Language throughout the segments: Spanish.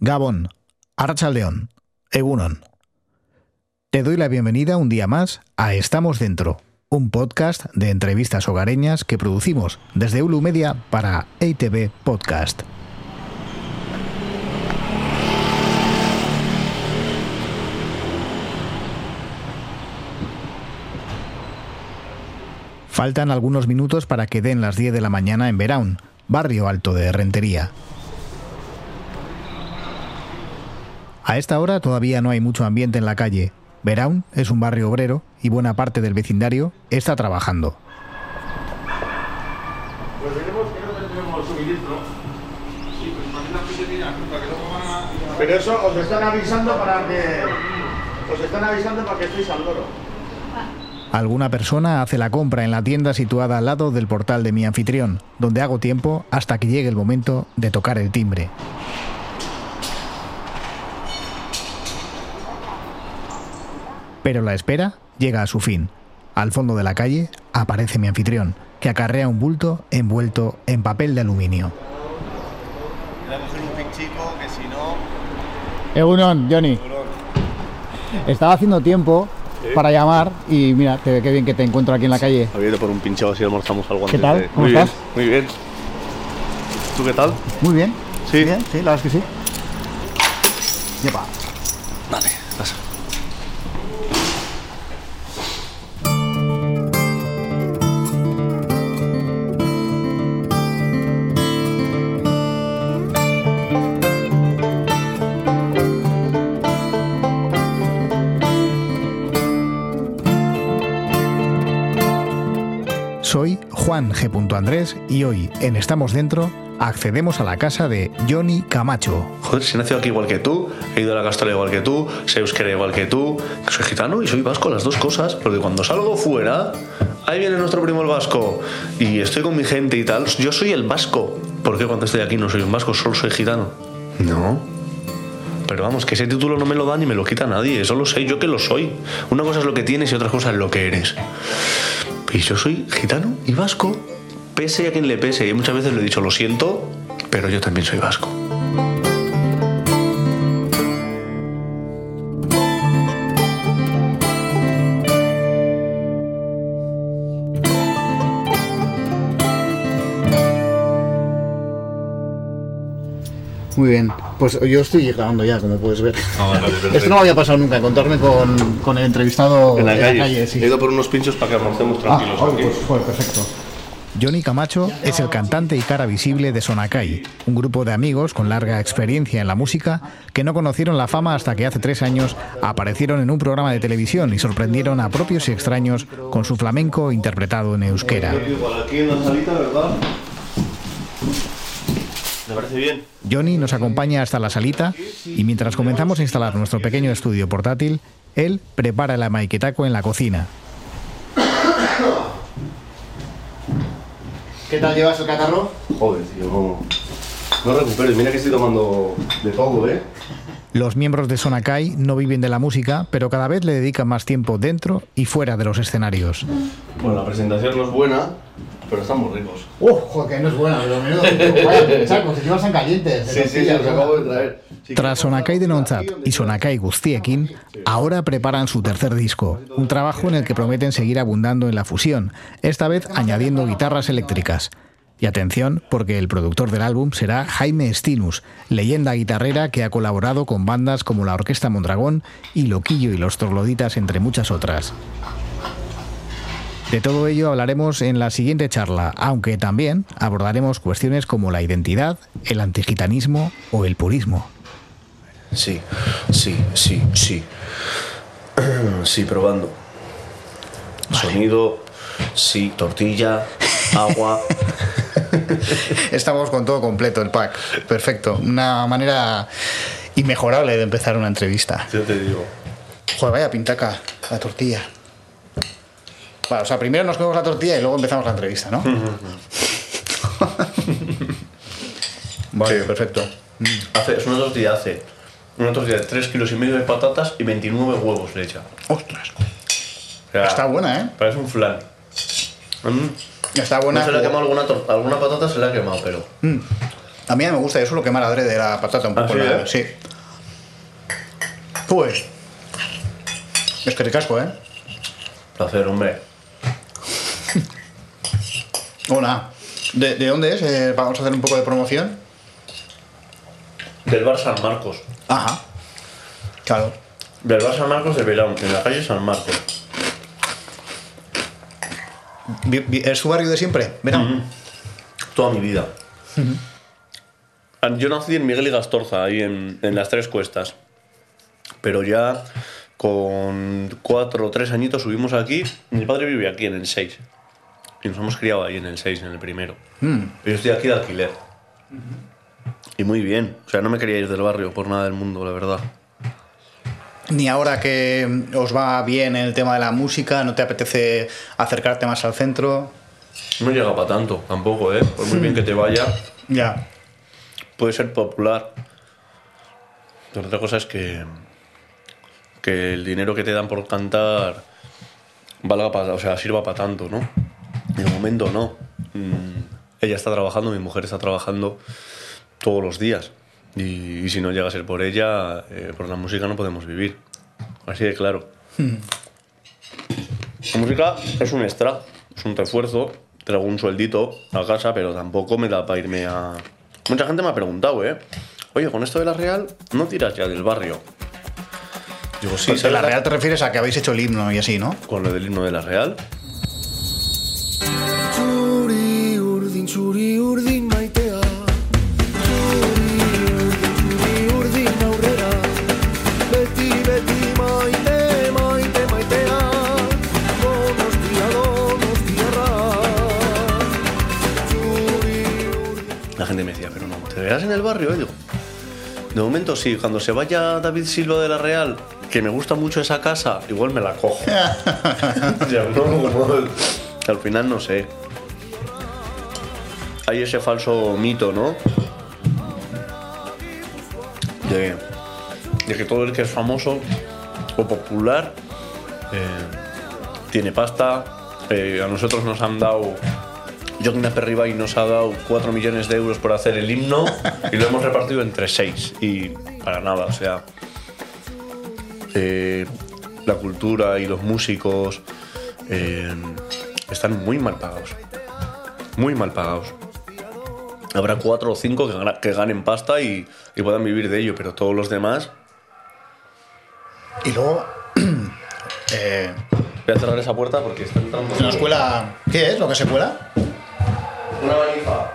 Gabón, Archaldeón, Egunon. Te doy la bienvenida un día más a Estamos Dentro, un podcast de entrevistas hogareñas que producimos desde Ulu Media para EITV Podcast. Faltan algunos minutos para que den las 10 de la mañana en Verón, barrio alto de Rentería. A esta hora todavía no hay mucho ambiente en la calle. Verón es un barrio obrero y buena parte del vecindario está trabajando. Pues veremos, que tenemos suministro. Sí, pues imagina que tenía para que luego van a... Pero eso os están avisando para que... Os están avisando para que estéis al loro. Alguna persona hace la compra en la tienda situada al lado del portal de mi anfitrión, donde hago tiempo hasta que llegue el momento de tocar el timbre. Pero la espera llega a su fin. Al fondo de la calle aparece mi anfitrión, que acarrea un bulto envuelto en papel de aluminio. Voy a coger un pinchico que si no... Egunon, Johnny. Estaba haciendo tiempo para llamar y mira, te, qué bien que te encuentro aquí en la calle. Por un pinchado así almorzamos algo ¿Qué antes tal? de- ¿Cómo Muy bien, estás? muy bien. ¿Tú qué tal? Muy bien. Sí. Bien, sí, la verdad es que sí. Yepa. Juan G. Andrés y hoy en Estamos Dentro accedemos a la casa de Johnny Camacho, Joder, si he nacido aquí igual que tú, he ido a la castola igual que tú, sé euskera igual que tú, soy gitano y soy vasco, las dos cosas, porque cuando salgo fuera, ahí viene nuestro primo el vasco, y estoy con mi gente y tal, yo soy el vasco. ¿Por qué cuando estoy aquí no soy un vasco, solo soy gitano? No. Pero vamos, que ese título no me lo da ni me lo quita nadie, eso lo sé yo que lo soy. Una cosa es lo que tienes y otra cosa es lo que eres. Y yo soy gitano y vasco, pese a quien le pese, y muchas veces lo he dicho, lo siento, pero yo también soy vasco. Muy bien. Pues yo estoy grabando ya, como puedes ver. Ah, vale. Esto no me había pasado nunca, encontrarme con, con el entrevistado En la calle. sí. He ido por unos pinchos para que almorcemos Ah, tranquilos aquí. pues, joder, perfecto. Johnny Camacho es el cantante y cara visible de Sonakai, un grupo de amigos con larga experiencia en la música que no conocieron la fama hasta que hace tres años aparecieron en un programa de televisión y sorprendieron a propios y extraños con su flamenco interpretado en euskera. Igual aquí en la salita, ¿verdad? ¿Me parece bien? Johnny nos acompaña hasta la salita y mientras comenzamos a instalar nuestro pequeño estudio portátil, él prepara el amaiquetaco en la cocina. ¿Qué tal llevas el catarro? Joder, tío, no. No recuperes, mira que estoy tomando de todo, ¿eh? Los miembros de Sonakai no viven de la música, pero cada vez le dedican más tiempo dentro y fuera de los escenarios. Bueno, la presentación no es buena, pero estamos ricos. ¡Oh, joder, que no es buena! Pero menudo, vaya, chacos, calientes. Sí, sí, sí, los acabo de traer. Tras Sonakai de Nonzat y Sonakai Guztiekin, ahora preparan su tercer disco, un trabajo en el que prometen seguir abundando en la fusión, esta vez añadiendo guitarras eléctricas. Y atención, porque el productor del álbum será Jaime Stinus, leyenda guitarrera que ha colaborado con bandas como la Orquesta Mondragón y Loquillo y los Trogloditas, entre muchas otras. De todo ello hablaremos en la siguiente charla, aunque también abordaremos cuestiones como la identidad, el antigitanismo o el purismo. Sí, sí, sí, sí. Sí, probando. Sonido, sí, tortilla, agua. Estamos con todo completo, el pack. Perfecto. Una manera inmejorable de empezar una entrevista. Yo te digo. Joder, vaya pintaca la tortilla. Vale, o sea, primero nos comemos la tortilla y luego empezamos la entrevista, ¿no? vale, Sí. perfecto. Hace, es una tortilla, hace una tortilla de 3 kilos y medio de patatas y 29 huevos le echa. Ostras. O sea, Está buena, ¿eh? Parece un flan. Mm. Está buena. No se le ha quemado alguna, alguna patata, se le ha quemado, pero. A mí me gusta, yo suelo quemar adrede la patata un ¿Ah, poco. sí, la- eh? sí. Pues. Es que ricasco, ¿eh? Placer, hombre. Hola. ¿De, de dónde es? Eh, vamos a hacer un poco de promoción. Del bar San Marcos. Ajá. Claro. Del bar San Marcos de Verón, en la calle San Marcos. ¿Es su barrio de siempre? Verán. Toda mi vida. Yo nací en Miguel y Gastorza, ahí en, en las tres cuestas. Pero ya con cuatro o tres añitos subimos aquí. Mi padre vive aquí en el 6. Y nos hemos criado ahí en el 6, en el primero. Pero yo estoy aquí de alquiler. Y muy bien. O sea, no me quería ir del barrio por nada del mundo, la verdad. Ni ahora que os va bien el tema de la música, ¿no te apetece acercarte más al centro? No llega para tanto, tampoco, ¿eh? Por muy bien que te vaya, Ya. puede ser popular. Pero otra cosa es que, que el dinero que te dan por cantar valga para, o sea, sirva para tanto, ¿no? En el momento no. Mm, ella está trabajando, mi mujer está trabajando todos los días. Y, y si no llega a ser por ella, eh, por la música no podemos vivir. Así de claro. La música es un extra, es un refuerzo. Traigo un sueldito a casa, pero tampoco me da para irme a. Mucha gente me ha preguntado, ¿eh? Oye, con esto de la Real, no tiras ya del barrio. Digo, sí, Pues de ¿sabes la Real te refieres a que habéis hecho el himno y así, ¿no? Con lo del himno de la Real. Txuri urdin, txuri urdin pero no, ¿te verás en el barrio? De momento sí, cuando se vaya David Silva de la Real, que me gusta mucho esa casa, igual me la cojo. Ya, no, no, al final no sé. Hay ese falso mito, ¿no? De, de que todo el que es famoso o popular eh, tiene pasta. eh, a nosotros nos han dado. Joaquín Aperriba y nos ha dado 4 millones de euros por hacer el himno y lo hemos repartido entre 6. Y para nada, o sea. eh, la cultura y los músicos eh, están muy mal pagados. Muy mal pagados. Habrá cuatro o cinco que, gana- que ganen pasta y, y puedan vivir de ello, pero todos los demás. Y luego. eh, Voy a cerrar esa puerta porque está entrando. ¿Nos cuela. ¿Qué es lo que se cuela? Una manifa.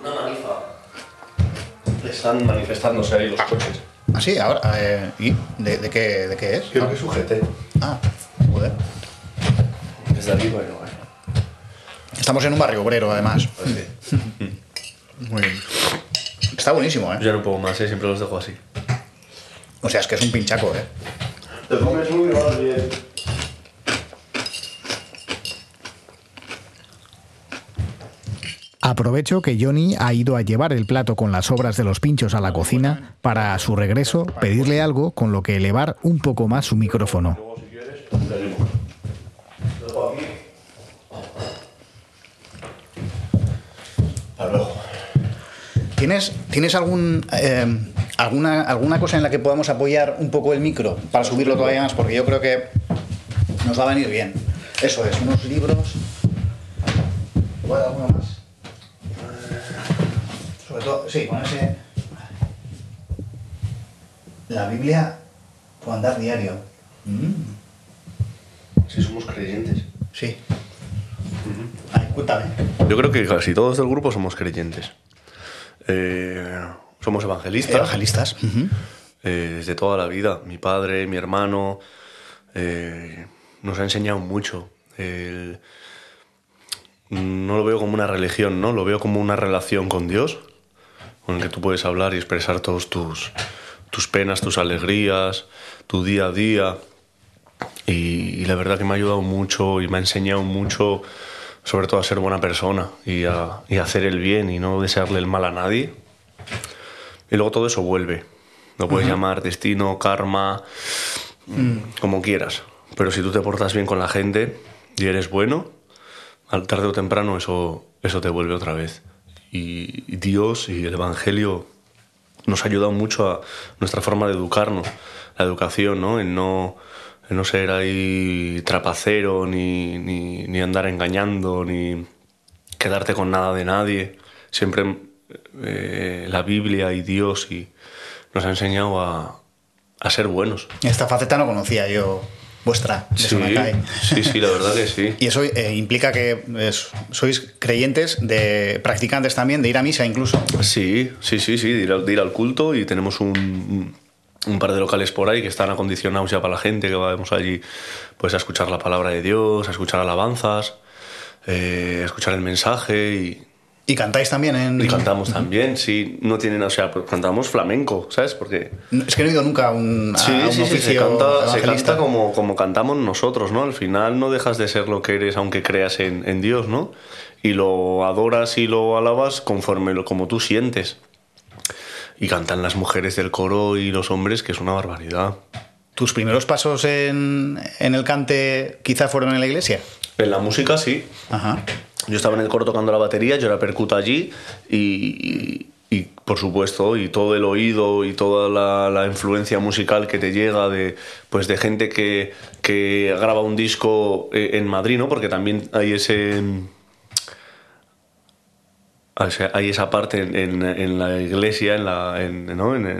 Una manifa. Están manifestándose ahí los coches. Ah, sí, ahora. eh, ¿Y de, de qué, de qué es? Quiero que sujete. Ah, joder. Desde aquí, bueno, eh. Estamos en un barrio obrero, además. Muy bien. Está buenísimo, ¿eh? Ya no puedo más, ¿eh? siempre los dejo así. O sea, es que es un pinchaco, ¿eh? Te comes uno y vas bien. Aprovecho que Johnny ha ido a llevar el plato con las sobras de los pinchos a la cocina para a su regreso pedirle algo con lo que elevar un poco más su micrófono. ¿Tienes, ¿tienes algún, eh, alguna, alguna cosa en la que podamos apoyar un poco el micro para subirlo todavía más? Porque yo creo que nos va a venir bien. Eso es, unos libros. ¿Igual alguno más? Sobre todo, sí, con ese. La Biblia por andar diario. Mm, Si somos creyentes. sí. Ay, cuéntame. Yo creo que casi todos del grupo somos creyentes. Eh, somos evangelistas. Evangelistas. Eh, desde toda la vida. Mi padre, mi hermano, eh, nos ha enseñado mucho. El- no lo veo como una religión, ¿no? Lo veo como una relación con Dios, con el que tú puedes hablar y expresar todos tus, tus penas, tus alegrías, tu día a día. Y, y la verdad que me ha ayudado mucho y me ha enseñado mucho, sobre todo a ser buena persona y a, y a hacer el bien y no desearle el mal a nadie. Y luego todo eso vuelve. Lo puedes llamar destino, karma, como quieras. Pero si tú te portas bien con la gente y eres bueno, al tarde o temprano eso, eso te vuelve otra vez. Y Dios y el Evangelio nos ha ayudado mucho a nuestra forma de educarnos, la educación, ¿no? En no, en no ser ahí trapacero, ni, ni, andar engañando, ni quedarte con nada de nadie. Siempre eh, la Biblia y Dios y nos ha enseñado a, a ser buenos. Esta faceta no conocía yo vuestra de Sí, sí, sí, la verdad que sí. Y eso eh, implica que es- sois creyentes, de practicantes también, de ir a misa incluso. Sí, sí, sí, sí, de ir al, de ir al culto y tenemos un, un par de locales por ahí que están acondicionados ya para la gente que vamos allí pues a escuchar la palabra de Dios, a escuchar alabanzas, eh, a escuchar el mensaje y, Y cantáis también en... y cantamos también, sí, no tienen, o sea, cantamos flamenco, ¿sabes? Porque Es que no he ido nunca a un, a Sí, un sí, sí, oficio se canta, se canta como, como cantamos nosotros, ¿no? Al final no dejas de ser lo que eres aunque creas en, en Dios, ¿no? Y lo adoras y lo alabas conforme lo, como tú sientes. Y cantan las mujeres del coro y los hombres, que es una barbaridad. ¿Tus primeros pasos en, en el cante quizá fueron en la iglesia? En la música sí. Ajá. Yo estaba en el coro tocando la batería, yo era percuta allí y, y- por supuesto, y todo el oído y toda la, la influencia musical que te llega de, pues, de gente que, que graba un disco eh, en Madrid, ¿no? Porque también hay ese... hay esa parte en, la iglesia, en,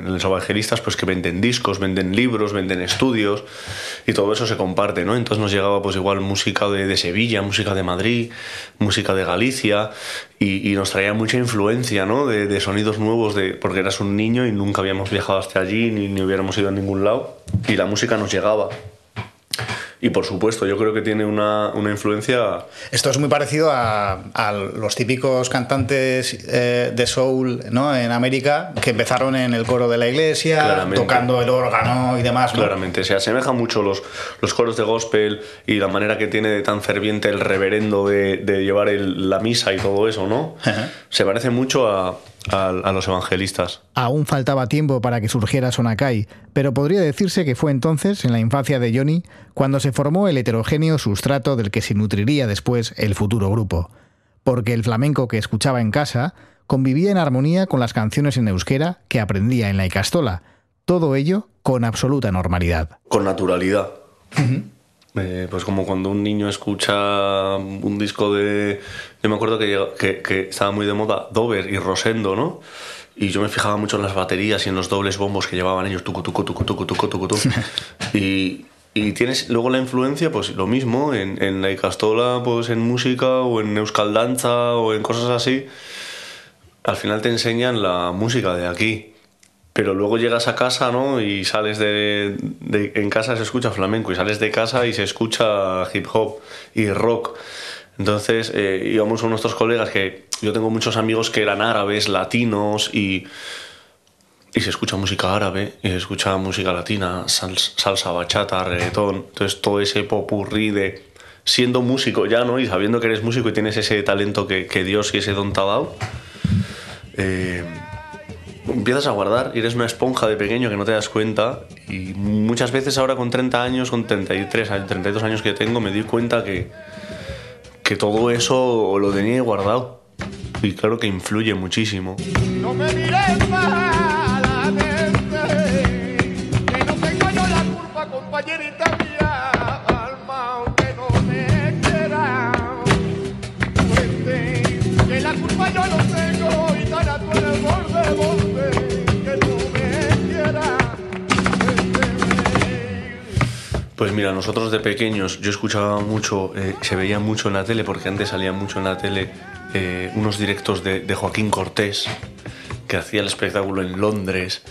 los evangelistas, pues que venden discos, venden libros, venden estudios y todo eso se comparte, ¿no? Entonces nos llegaba pues igual música de, Sevilla, música de Madrid, música de Galicia y, y nos traía mucha influencia, ¿no? De, de sonidos nuevos, de, porque eras un niño y nunca habíamos viajado hasta allí ni, ni hubiéramos ido a ningún lado y la música nos llegaba. Y por supuesto, yo creo que tiene una, una influencia Esto es muy parecido a, a los típicos cantantes eh, de soul ¿no? en América que empezaron en el coro de la iglesia, Claramente. tocando el órgano y demás. ¿no? Claramente, se asemeja mucho los, los coros de gospel y la manera que tiene de tan ferviente el reverendo de, de llevar el- la misa y todo eso, ¿no? Ajá. Se parece mucho a, a- a los evangelistas. Aún faltaba tiempo para que surgiera Sonakai, pero podría decirse que fue entonces, en la infancia de Johnny, cuando se formó el heterogéneo sustrato del que se nutriría después el futuro grupo. Porque el flamenco que escuchaba en casa convivía en armonía con las canciones en euskera que aprendía en la Icastola. Todo ello con absoluta normalidad. Con naturalidad. Eh, pues como cuando un niño escucha un disco de... Yo me acuerdo que, que, que estaba muy de moda Dover y Rosendo, ¿no? Y yo me fijaba mucho en las baterías y en los dobles bombos que llevaban ellos, tucu, tucu, tucu, tucu, tucu, tucu, tucu. y, y tienes luego la influencia, pues lo mismo, en, en la Icastola, pues en música o en Euskal Danza o en cosas así. Al final te enseñan la música de aquí. Pero luego llegas a casa, ¿no? Y sales de, de- En casa se escucha flamenco y sales de casa y se escucha hip hop y rock. Entonces eh, íbamos con nuestros colegas que yo tengo muchos amigos que eran árabes, latinos y, y se escucha música árabe y se escucha música latina, sals- salsa, bachata, reggaetón. Entonces todo ese popurrí de siendo músico ya, ¿no? Y sabiendo que eres músico y tienes ese talento que, que Dios y ese don te ha dado. eh, empiezas a guardar y eres una esponja de pequeño que no te das cuenta y muchas veces ahora con 30 años, con 33, años, 32 años que tengo, me di cuenta que, que todo eso lo tenía guardado y claro que influye muchísimo. No me mires malamente, Pues mira, nosotros de pequeños, yo escuchaba mucho, eh, se veía mucho en la tele, porque antes salía mucho en la tele eh, unos directos de, Joaquín Cortés, que hacía el espectáculo en Londres.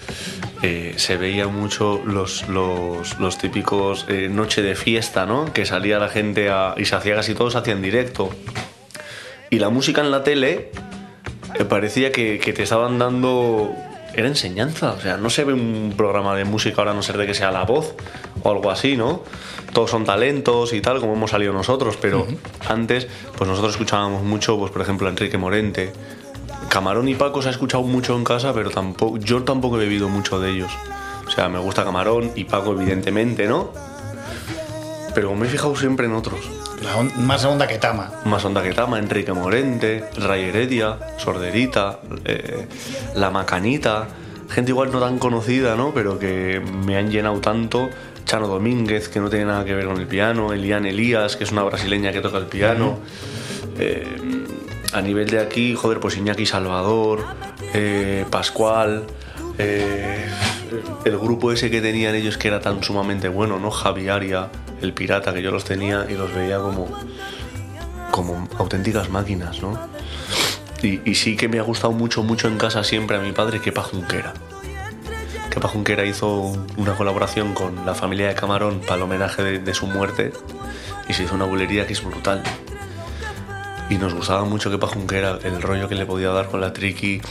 Eh, se veía mucho los, los, típicos noche de fiesta, ¿no? Que salía la gente y se hacía casi todos hacían directo. Y la música en la tele parecía que te estaban dando... Era enseñanza, o sea, no se ve un programa de música ahora a no ser de que sea la voz o algo así, ¿no? Todos son talentos y tal, como hemos salido nosotros, pero antes, pues nosotros escuchábamos mucho, pues por ejemplo, a Enrique Morente. Camarón y Paco se ha escuchado mucho en casa, pero tampoco, yo tampoco he bebido mucho de ellos. O sea, me gusta Camarón y Paco, evidentemente, ¿no? Pero me he fijado siempre en otros. Más onda que Tama. Más onda que Tama, Enrique Morente, Ray Heredia, Sorderita, eh, La Macanita, gente igual no tan conocida, ¿no? Pero que me han llenado tanto. Chano Domínguez, que no tiene nada que ver con el piano, Eliane Elías, que es una brasileña que toca el piano. Eh, a nivel de aquí, joder, pues Iñaki Salvador, eh, Pascual, el grupo ese que tenían ellos que era tan sumamente bueno, ¿no? Javi Aria, el pirata, que yo los tenía y los veía como, como auténticas máquinas, ¿no? Y, sí que me ha gustado mucho, mucho en casa siempre a mi padre Kepa Junquera. Kepa Junquera hizo una colaboración con la familia de Camarón para el homenaje de, su muerte y se hizo una bulería que es brutal. Y nos gustaba mucho Kepa Junquera, el rollo que le podía dar con la triqui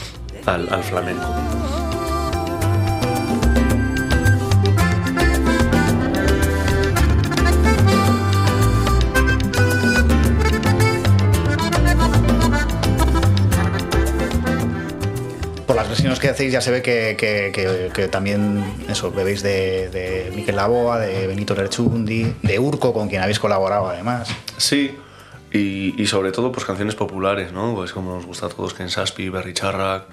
al flamenco. Versiones que hacéis ya se ve que, que- que- que también eso, bebéis de, de Miquel Laboa, de Benito Lerchundi, de Urco, con quien habéis colaborado además. Sí, y, y sobre todo pues canciones populares, ¿no? Pues como nos gusta a todos Ken Saspi, Berry Charrac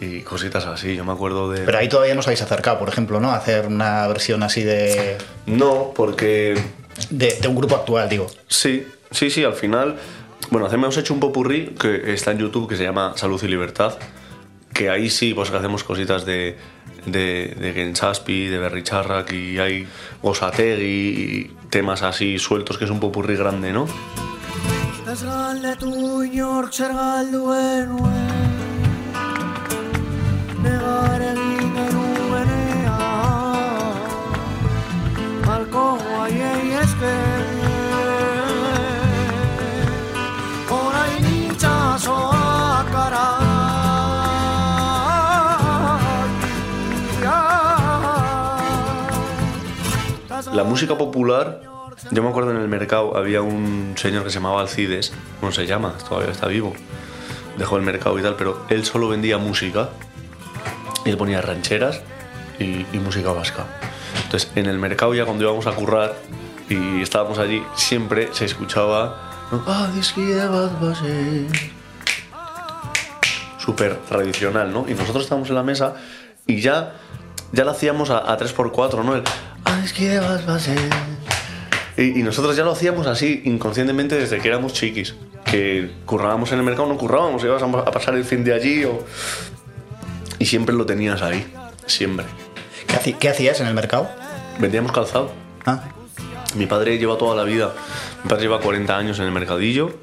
y cositas así. Yo me acuerdo de... Pero ahí todavía no os habéis acercado, por ejemplo, ¿no? A hacer una versión así de, No, porque de, de un grupo actual, digo. Sí, sí, sí, al final. Bueno, hemos hecho un popurrí que está en YouTube que se llama Salud y Libertad. Que ahí sí, pues hacemos cositas de, de, de Ken Saspi, de Berry Charrac y hay Gosategui y temas así sueltos que es un popurrí grande, ¿no? La música popular, yo me acuerdo en el mercado había un señor que se llamaba Alcides, no se llama, todavía está vivo, dejó el mercado y tal, pero él solo vendía música y él ponía rancheras y, música vasca. Entonces en el mercado ya cuando íbamos a currar y estábamos allí, siempre se escuchaba ¿no? "Ah, dizkide bat bazen". súper tradicional, ¿no? Y nosotros estábamos en la mesa y ya, ya lo hacíamos a, a 3x4, ¿no? El, "Ah, es que vas, vas, eh". y, y nosotros ya lo hacíamos así inconscientemente desde que éramos chiquis. Que currábamos en el mercado, no currábamos, íbamos a, a pasar el fin de allí o... Y siempre lo tenías ahí, siempre. ¿Qué, hacías en el mercado? Vendíamos calzado. Ah, Mi padre lleva toda la vida, mi padre lleva 40 años en el mercadillo,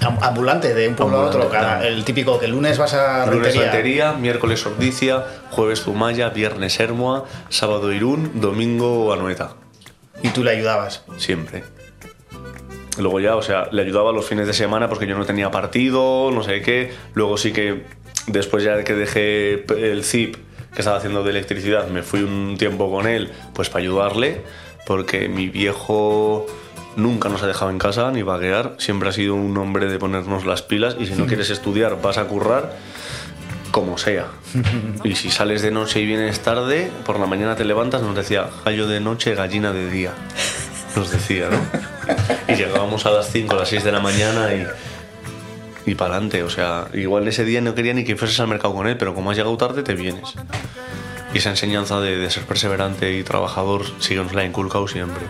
ambulante de un pueblo a otro. Cada- el típico que el lunes vas a Lunes rentería. Rentería, miércoles Ordicia, jueves Zumaya, viernes Hermoa, sábado Irún, domingo Anoeta. Y tú le ayudabas. Siempre. Luego ya, o sea, le ayudaba los fines de semana porque yo no tenía partido, no sé qué. Luego sí que, después ya que dejé el ZIP, que estaba haciendo de electricidad, me fui un tiempo con él, pues para ayudarle, porque mi viejo nunca nos ha dejado en casa ni vaguear, siempre ha sido un hombre de ponernos las pilas y si no quieres estudiar vas a currar como sea. Y si sales de noche y vienes tarde, por la mañana te levantas, nos decía, gallo de noche, gallina de día. Nos decía, ¿no? Y llegábamos a las 5, a las 6 de la mañana y, y para adelante. O sea, igual ese día no quería ni que fueses al mercado con él, pero como has llegado tarde, te vienes. Y esa enseñanza de, de ser perseverante y trabajador sí nos la ha inculcado siempre.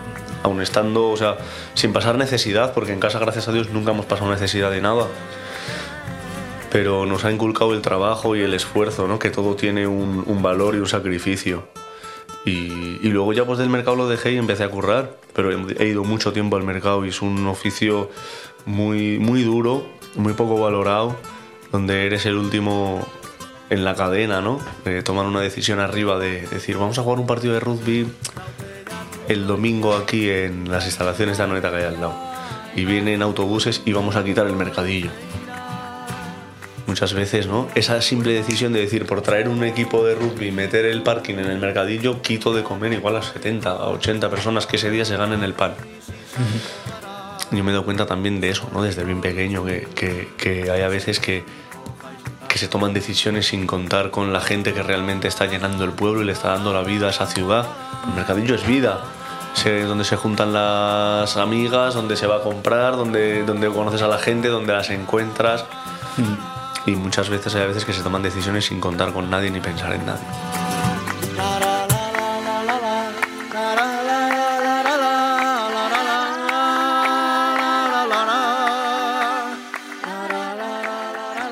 Aún estando, o sea, sin pasar necesidad, porque en casa, gracias a Dios, nunca hemos pasado necesidad de nada pero nos ha inculcado el trabajo y el esfuerzo, ¿no? que todo tiene un, valor y un sacrificio. Y, luego ya pues del mercado lo dejé y empecé a currar, pero he ido mucho tiempo al mercado y es un oficio muy, muy duro, muy poco valorado, donde eres el último en la cadena, ¿no? De tomar una decisión arriba de decir, vamos a jugar un partido de rugby el domingo aquí en las instalaciones de Anoeta que hay al lado. Y vienen autobuses y vamos a quitar el mercadillo muchas veces, ¿no? Esa simple decisión de decir, por traer un equipo de rugby y meter el parking en el mercadillo, quito de comer igual a 70, a 80 personas que ese día se ganen el pan. Yo me he dado cuenta también de eso, ¿no? Desde bien pequeño, que, que- que hay a veces que, que se toman decisiones sin contar con la gente que realmente está llenando el pueblo y le está dando la vida a esa ciudad. El mercadillo es vida. Se- donde se juntan las amigas, donde se va a comprar, donde, donde conoces a la gente, donde las encuentras. Y muchas veces hay veces que se toman decisiones sin contar con nadie ni pensar en nadie.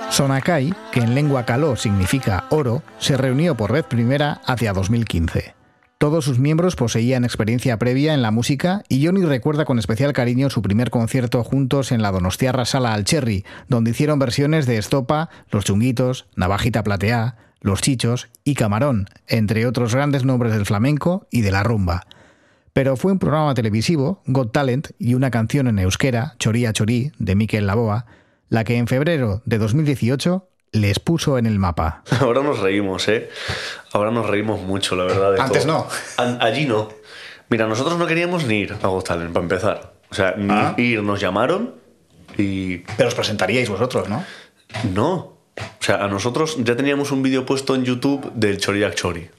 Sonakai, que en lengua caló significa oro, se reunió por vez primera hacia 2015. Todos sus miembros poseían experiencia previa en la música y Johnny recuerda con especial cariño su primer concierto juntos en la Donostiarra Sala al Cherry, donde hicieron versiones de Estopa, Los Chunguitos, Navajita Plateá, Los Chichos y Camarón, entre otros grandes nombres del flamenco y de la rumba. Pero fue un programa televisivo, Got Talent, y una canción en euskera, Choría Chorí, de Miquel Laboa, la que en febrero de 2018 les puso en el mapa. Ahora nos reímos, ¿eh? Ahora nos reímos mucho, la verdad. de Antes todo. no. An- allí no. Mira, nosotros no queríamos ni ir a Got Talent, para empezar. O sea, ni Ah. ir, nos llamaron y Pero os presentaríais vosotros, ¿no? no. O sea, a nosotros ya teníamos un vídeo puesto en YouTube del Choriak Chori.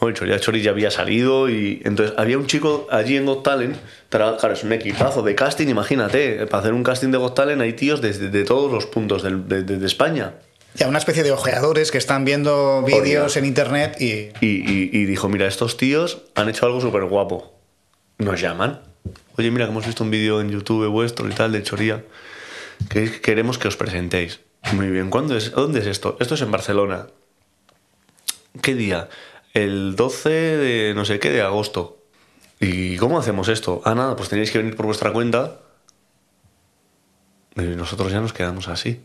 ¿No? El Choriak Chori ya había salido y entonces había un chico allí en Got Talent, tra- claro, es un equipazo de casting, imagínate, para hacer un casting de Got Talent hay tíos desde de todos los puntos del- de, de- de España. Ya, una especie de ojeadores que están viendo vídeos en internet y. Y, y- y dijo, mira, estos tíos han hecho algo súper guapo. Nos llaman. Oye, mira, que hemos visto un vídeo en YouTube vuestro y tal, de Choría. Que queremos que os presentéis. Muy bien, ¿cuándo es? ¿Dónde es esto? Esto es en Barcelona. ¿Qué día? El 12 de no sé qué de agosto. ¿Y cómo hacemos esto? Ah, nada, pues tenéis que venir por vuestra cuenta. Y nosotros ya nos quedamos así.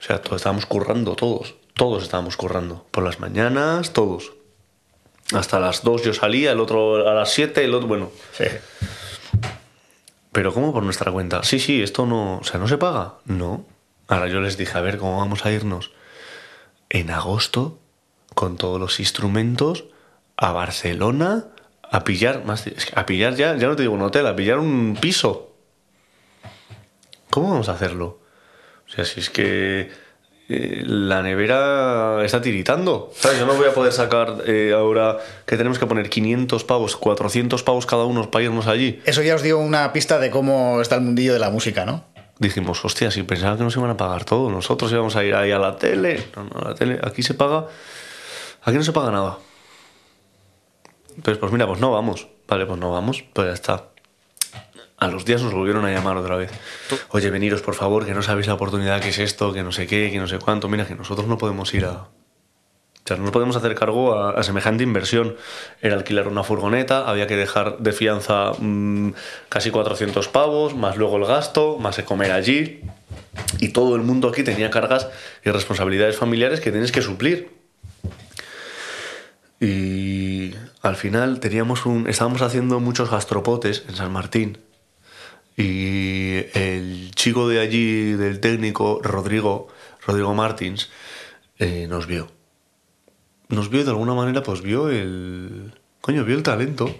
O sea, todos estábamos currando, todos. Todos estábamos currando. Por las mañanas, todos. Hasta las 2 yo salía, el otro a las 7, el otro, bueno. Sí. Pero ¿cómo por nuestra cuenta? Sí, sí, esto no, o sea, no se paga. No. Ahora yo les dije, a ver, ¿cómo vamos a irnos? En agosto, con todos los instrumentos, a Barcelona, a pillar, más, a pillar ya, ya no te digo un hotel, a pillar un piso. ¿Cómo vamos a hacerlo? O sea, si es que eh, la nevera está tiritando. ¿Sabes? Yo no voy a poder sacar eh, ahora que tenemos que poner 500 pavos, 400 pavos cada uno para irnos allí. Eso ya os dio una pista de cómo está el mundillo de la música, ¿no? Dijimos, hostia, si pensaban que nos iban a pagar todo, nosotros íbamos a ir ahí a la tele. No, no, a la tele, aquí se paga. Aquí no se paga nada. Entonces, pues mira, pues no vamos. Vale, pues no vamos, pues ya está. A los días nos volvieron a llamar otra vez. Oye, veniros, por favor, que no sabéis la oportunidad que es esto, que no sé qué, que no sé cuánto. Mira, que nosotros no podemos ir a. O sea, no nos podemos hacer cargo a, a semejante inversión. Era alquilar una furgoneta, había que dejar de fianza mm, casi 400 pavos, más luego el gasto, más el comer allí. Y todo el mundo aquí tenía cargas y responsabilidades familiares que tienes que suplir. Y al final teníamos un, estábamos haciendo muchos gastropotes en San Martín. Y el chico de allí, del técnico, Rodrigo, Rodrigo Martins, eh, nos vio. Nos vio y de alguna manera, pues vio el. Coño, vio el talento.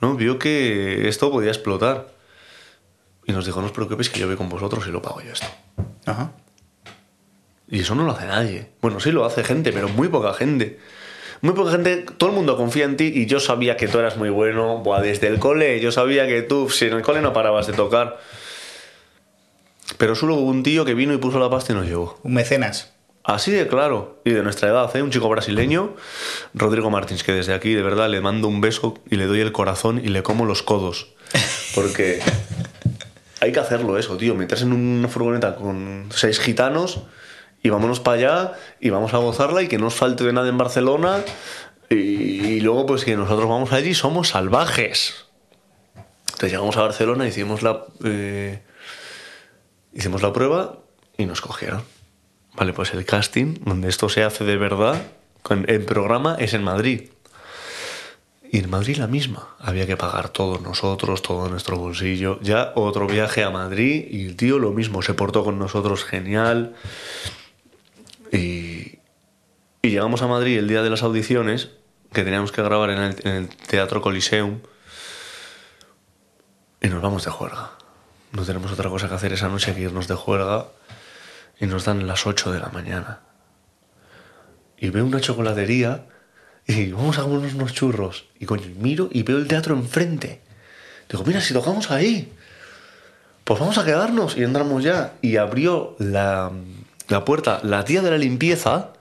¿No? Vio que esto podía explotar. Y nos dijo: No os preocupéis que yo voy con vosotros y lo pago yo esto. Ajá. Y eso no lo hace nadie. Bueno, sí lo hace gente, pero muy poca gente. Muy poca gente, todo el mundo confía en ti y yo sabía que tú eras muy bueno. Buah, desde el cole, yo sabía que tú, si en el cole no parabas de tocar. Pero solo hubo un tío que vino y puso la pasta y nos llevó. Un mecenas. Así de claro. Y de nuestra edad, ¿eh? Un chico brasileño, Rodrigo Martins, que desde aquí, de verdad, le mando un beso y le doy el corazón y le como los codos. Porque hay que hacerlo eso, tío. Meterse en una furgoneta con seis gitanos y vámonos para allá y vamos a gozarla y que no os falte de nada en Barcelona. Y, y luego, pues que nosotros vamos allí y somos salvajes. Entonces llegamos a Barcelona, hicimos la, eh, hicimos la prueba y nos cogieron. Vale, pues el casting, donde esto se hace de verdad, con el programa es en Madrid. Y en Madrid la misma. Había que pagar todos nosotros, todo nuestro bolsillo. Ya otro viaje a Madrid y el tío lo mismo, se portó con nosotros genial. Y, llegamos a Madrid el día de las audiciones, que teníamos que grabar en el, en el Teatro Coliseum. Y nos vamos de juerga. No tenemos otra cosa que hacer esa noche que irnos de juerga. Y nos dan las 8 de la mañana. Y veo una chocolatería Y vamos a comernos unos churros. Y coño, miro y veo el teatro enfrente. Digo, mira, si tocamos ahí. Pues vamos a quedarnos. Y entramos ya. Y abrió la, la puerta la tía de la limpieza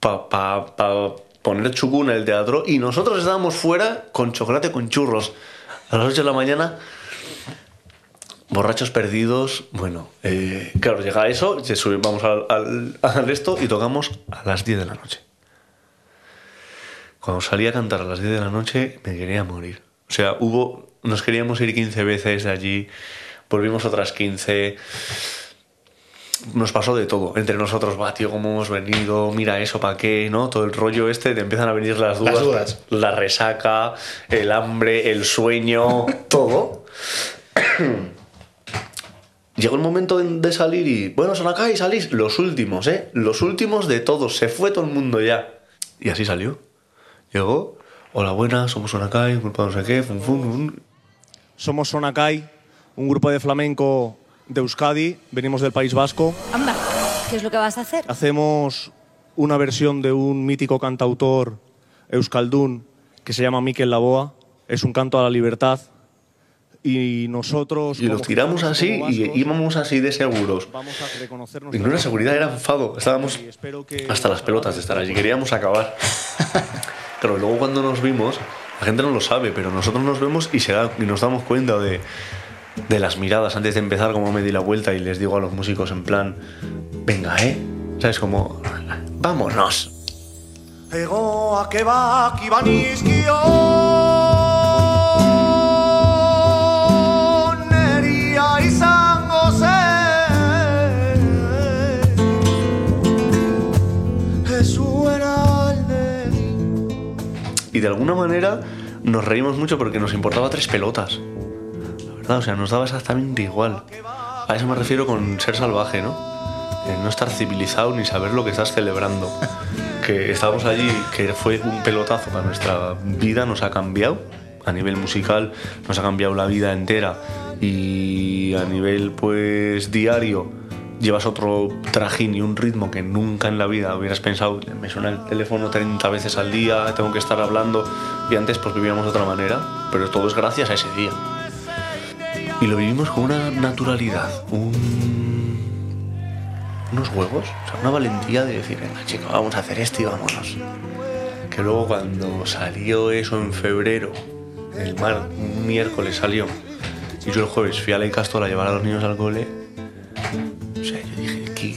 para pa, pa poner chucuna en el teatro. Y nosotros estábamos fuera con chocolate con churros. A las 8 de la mañana borrachos perdidos. Bueno, eh, claro, llega eso, vamos al, al, al esto y tocamos a las 10 de la noche. Cuando salí a cantar a las 10 de la noche me quería morir. O sea, hubo, nos queríamos ir 15 veces de allí, volvimos otras 15. Nos pasó de todo. Entre nosotros, va, tío, cómo hemos venido, mira eso, ¿para qué? ¿No? Todo el rollo este, te empiezan a venir las dudas. dudas. La resaca, el hambre, el sueño, todo. Llegó el momento de, de salir y, bueno, son acá y salís. Los últimos, ¿eh? Los últimos de todos. Se fue todo el mundo ya. Y así salió. Llegó, hola, buenas, somos Sonakai, grupo no sé qué, fum, fum, fum. Somos Sonakai, un grupo de flamenco de Euskadi, venimos del País Vasco. Anda, ¿qué es lo que vas a hacer? Hacemos una versión de un mítico cantautor euskaldún que se llama Mikel Laboa. Es un canto a la libertad. Y nosotros... Y los tiramos así como y íbamos así de seguros. Vamos a reconocer Y no era seguridad, era enfado. Estábamos hasta las pelotas de estar allí. Queríamos acabar. Claro, luego cuando nos vimos, la gente no lo sabe, pero nosotros nos vemos y, se da- y nos damos cuenta de, de las miradas antes de empezar, como me di la vuelta y les digo a los músicos en plan, venga, ¿eh? ¿Sabes? Como, vámonos. Y de alguna manera nos reímos mucho porque nos importaba tres pelotas. O sea, nos daba exactamente igual. A eso me refiero con ser salvaje, ¿no? Eh, no estar civilizado ni saber lo que estás celebrando. Que estábamos allí, que fue un pelotazo para nuestra vida, nos ha cambiado. A nivel musical, nos ha cambiado la vida entera. Y a nivel, pues, diario, llevas otro trajín y un ritmo que nunca en la vida hubieras pensado. Me suena el teléfono 30 veces al día, tengo que estar hablando. Y antes, pues, vivíamos de otra manera. Pero todo es gracias a ese día. Y lo vivimos con una naturalidad, un... unos huevos, o sea, una valentía de decir, venga chico, vamos a hacer esto y vámonos. Que luego cuando salió eso en febrero, el mar, un miércoles salió, y yo el jueves fui a la Icastol a llevar a los niños al cole, o sea, yo dije, ¿qué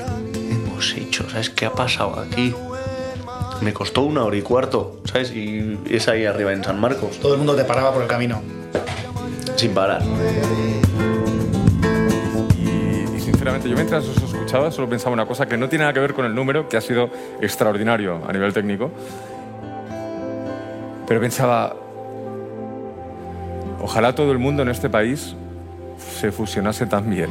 hemos hecho? ¿Sabes qué ha pasado aquí? Me costó una hora y cuarto, ¿sabes? Y es ahí arriba en San Marcos, Todo el mundo te paraba por el camino. Sin parar. Y, y sinceramente, yo mientras os escuchaba solo pensaba una cosa que no tiene nada que ver con el número, que ha sido extraordinario a nivel técnico. Pero pensaba, ojalá todo el mundo en este país se fusionase tan bien.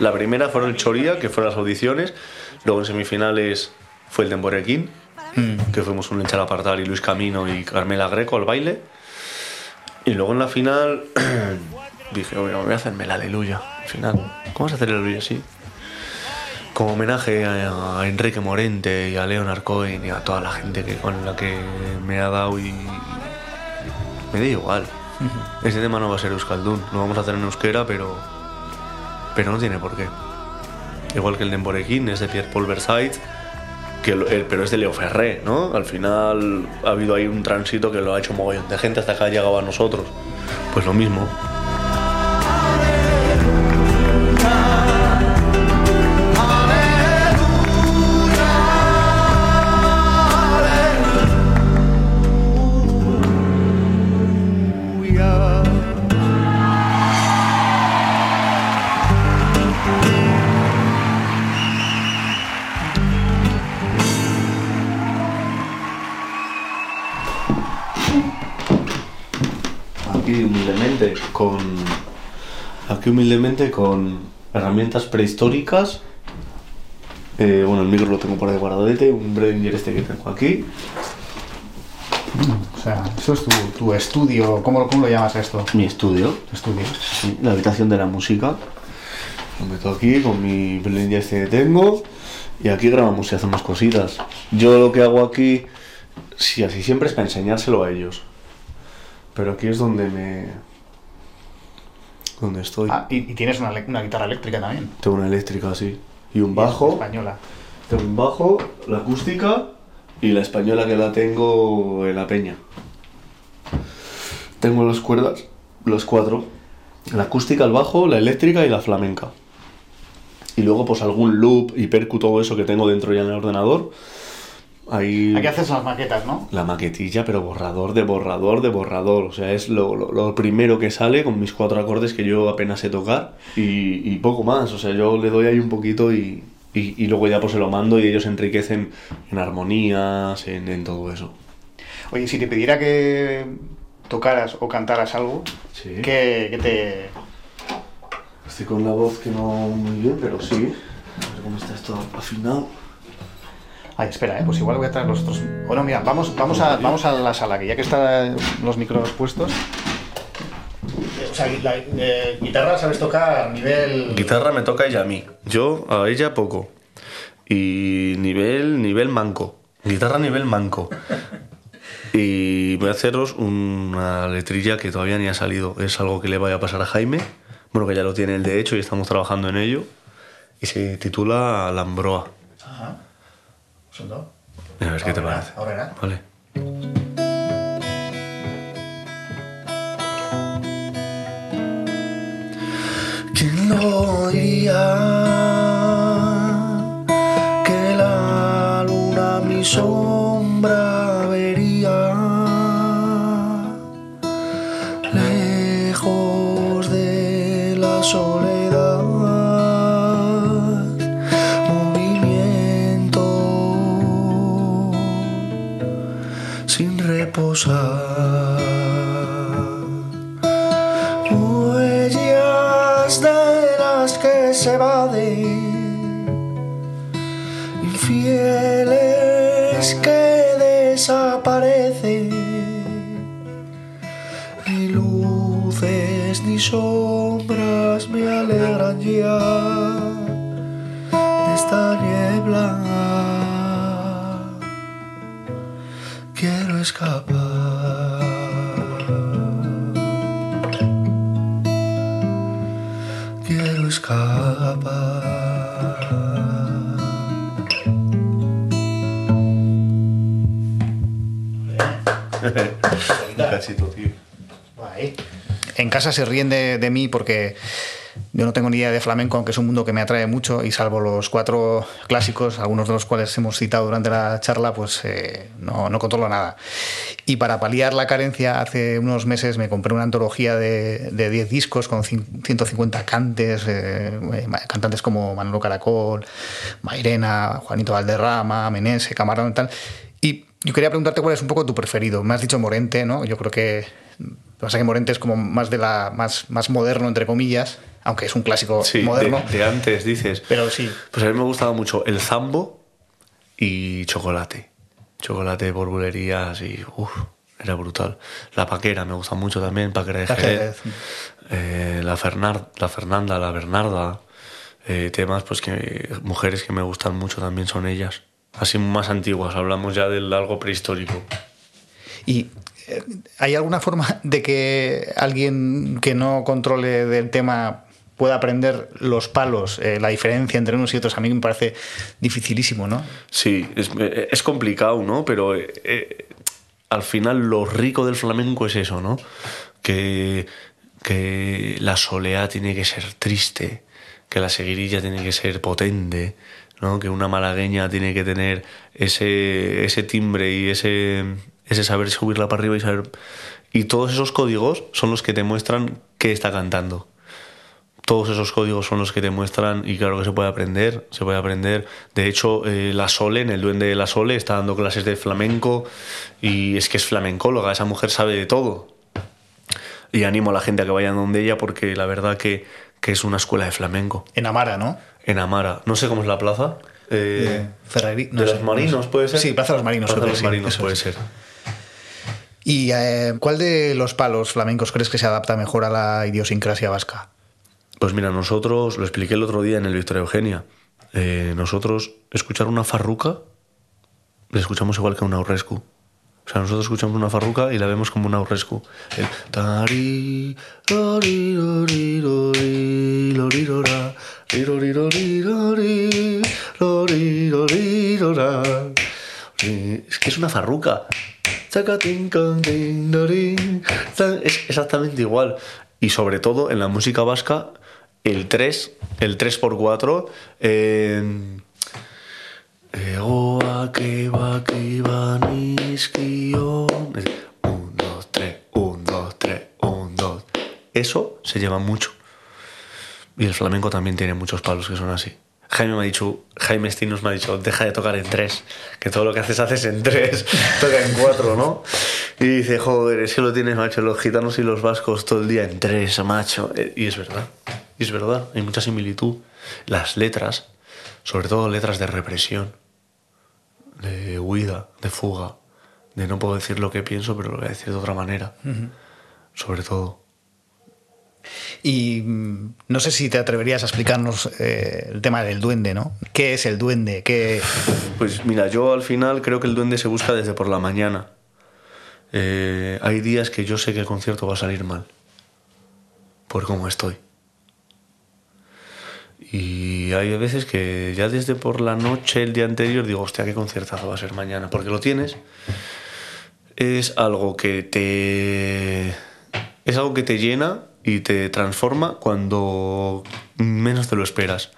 La primera fueron el Choría, que fueron las audiciones. Luego en semifinales fue el Temborequín, que fuimos un Echar Apartar y Luis Camino y Carmela Greco al baile. Y luego en la final dije, voy a hacerme la aleluya. Al final, ¿cómo vas a hacer el aleluya así? Como homenaje a, a Enrique Morente y a Leonard Cohen y a toda la gente que, con la que me ha dado y me da igual. Ese tema no va a ser Euskaldun, lo vamos a hacer en euskera, pero pero no tiene por qué. Igual que el de Emborequín es de Pierre-Paul Versailles, que eh, pero es de Leo Ferré, ¿no? Al final ha habido ahí un tránsito que lo ha hecho mogollón de gente hasta que ha llegado a nosotros. Pues lo mismo. Con aquí humildemente con herramientas prehistóricas. Eh, bueno, el micro lo tengo por ahí guardadete, un Behringer este que tengo aquí. O sea, eso es tu, tu estudio. ¿Cómo, ¿Cómo lo llamas esto? Mi estudio, Tu estudio. sí, la habitación de la música. Lo meto aquí con mi Behringer este que tengo Y aquí grabamos y hacemos cositas. Yo lo que hago aquí, sí, así siempre es para enseñárselo a ellos. Pero aquí es donde me. Donde estoy. Ah, y, y tienes una, guitarra eléctrica también. Tengo una eléctrica así. Y un bajo. Española. Tengo un bajo, la acústica y la española que la tengo en la peña. Tengo las cuerdas, los cuatro. La acústica, el bajo, la eléctrica y la flamenca. Y luego pues algún loop y percu, todo eso que tengo dentro ya en el ordenador. Ahí Aquí haces las maquetas, ¿no? la maquetilla, pero borrador de borrador de borrador. O sea, es lo, lo- lo primero que sale con mis cuatro acordes que yo apenas sé tocar y, y poco más. O sea, yo le doy ahí un poquito y, y- y luego ya pues se lo mando y ellos enriquecen en armonías, en, en todo eso. Oye, si te pidiera que tocaras o cantaras algo, Sí. ¿qué, qué te...? Estoy con la voz que no muy bien, pero sí. A ver cómo está esto afinado. Ay, espera, ¿eh? pues igual voy a traer los otros... Bueno, mira, vamos, vamos, a, vamos a la sala, que ya que están los micros puestos... O sea, la eh, guitarra sabes tocar nivel... Guitarra me toca ella a mí. Yo a ella poco. Y nivel, nivel manco. Guitarra nivel manco. Y voy a haceros una letrilla que todavía ni ha salido. Es algo que le vaya a pasar a Jaime. Bueno, que ya lo tiene él de hecho y estamos trabajando en ello. Y se titula Lambroa. Son dos. A ver qué te Ahora, parece. ahora. Vale. ¿Quién lo diría? Que la luna mi sombra vería. Lejos de la soledad, Sợ Tío. En casa se ríen de, de mí porque yo no tengo ni idea de flamenco, aunque es un mundo que me atrae mucho y salvo los cuatro clásicos, algunos de los cuales hemos citado durante la charla, pues eh, no, no controlo nada. Y para paliar la carencia, hace unos meses me compré una antología de, de 10 discos con cin- 150 cantes, eh, cantantes como Manolo Caracol, Mairena, Juanito Valderrama, Menese, Camarón y tal. Yo quería preguntarte cuál es un poco tu preferido. Me has dicho Morente, ¿no? Yo creo que lo que pasa es que Morente es como más de la más, más moderno entre comillas, aunque es un clásico Sí, moderno. de, de antes dices. Pero sí. Pues a mí me gustaba mucho el zambo y chocolate. Chocolate por bulerías y uff, era brutal. La paquera me gusta mucho también, paquera de La Jerez. Jerez. Eh, la, Fernar- la Fernanda, la Bernarda. eh, temas pues que mujeres que me gustan mucho también son ellas. Así más antiguas, hablamos ya del algo prehistórico. Y eh, ¿hay alguna forma de que alguien que no controle del tema pueda aprender los palos, eh, la diferencia entre unos y otros? A mí me parece dificilísimo, ¿no? Sí, es, es complicado, ¿no? Pero eh, eh, al final lo rico del flamenco es eso, ¿no? Que, que la soleá tiene que ser triste, que la seguirilla tiene que ser potente, Que una malagueña tiene que tener ese, ese timbre y ese, ese saber subirla para arriba y saber... Y todos esos códigos son los que te muestran qué está cantando todos esos códigos son los que te muestran y claro que se puede aprender, se puede aprender. De hecho, eh, la Sole, en el Duende de la Sole, está dando clases de flamenco y es que es flamencóloga, esa mujer sabe de todo. Y animo a la gente a que vayan donde ella porque la verdad que, que es una escuela de flamenco. En Amara, ¿no? En Amara, no sé cómo es la plaza. Eh, Ferrari, no de sé, los Marinos, no sé. puede ser. Sí, Plaza de los Marinos, Plaza de los sí, Marinos puede es. ser. ¿Y eh, cuál de los palos flamencos crees que se adapta mejor a la idiosincrasia vasca? Pues mira, nosotros, lo expliqué el otro día en el Victoria Eugenia, eh, nosotros escuchar una farruca le escuchamos igual que una aurrescu. O sea, nosotros escuchamos una farruca y la vemos como una aurrescu. El tari, lori, lori, lori, Eh, Es que es una farruca. Es exactamente igual. Y sobre todo en la música vasca, el 3, el 3x4, eh, dos, tres, un, dos, tres, un, dos. Eso se lleva mucho. Y el flamenco también tiene muchos palos que son así. Jaime me ha dicho, Jaime Estinos me ha dicho, deja de tocar en tres, que todo lo que haces haces en tres, toca en cuatro, ¿no? Y dice, joder, es que lo tienes, macho, los gitanos y los vascos todo el día en tres, macho. Eh, Y es verdad, y es verdad, hay mucha similitud. Las letras, sobre todo letras de represión, de huida, de fuga, de no puedo decir lo que pienso, pero lo voy a decir de otra manera, sobre todo. Y mm, no sé si te atreverías a explicarnos eh, el tema del duende, ¿no? ¿Qué es el duende? ¿Qué... Pues mira, yo al final creo que el duende se busca desde por la mañana. Eh, hay días que yo sé que el concierto va a salir mal, por cómo estoy. Y hay veces que ya desde por la noche, el día anterior, digo, hostia, qué conciertazo va a ser mañana, porque lo tienes. Es algo que te. Es algo que te llena y te transforma cuando menos te lo esperas.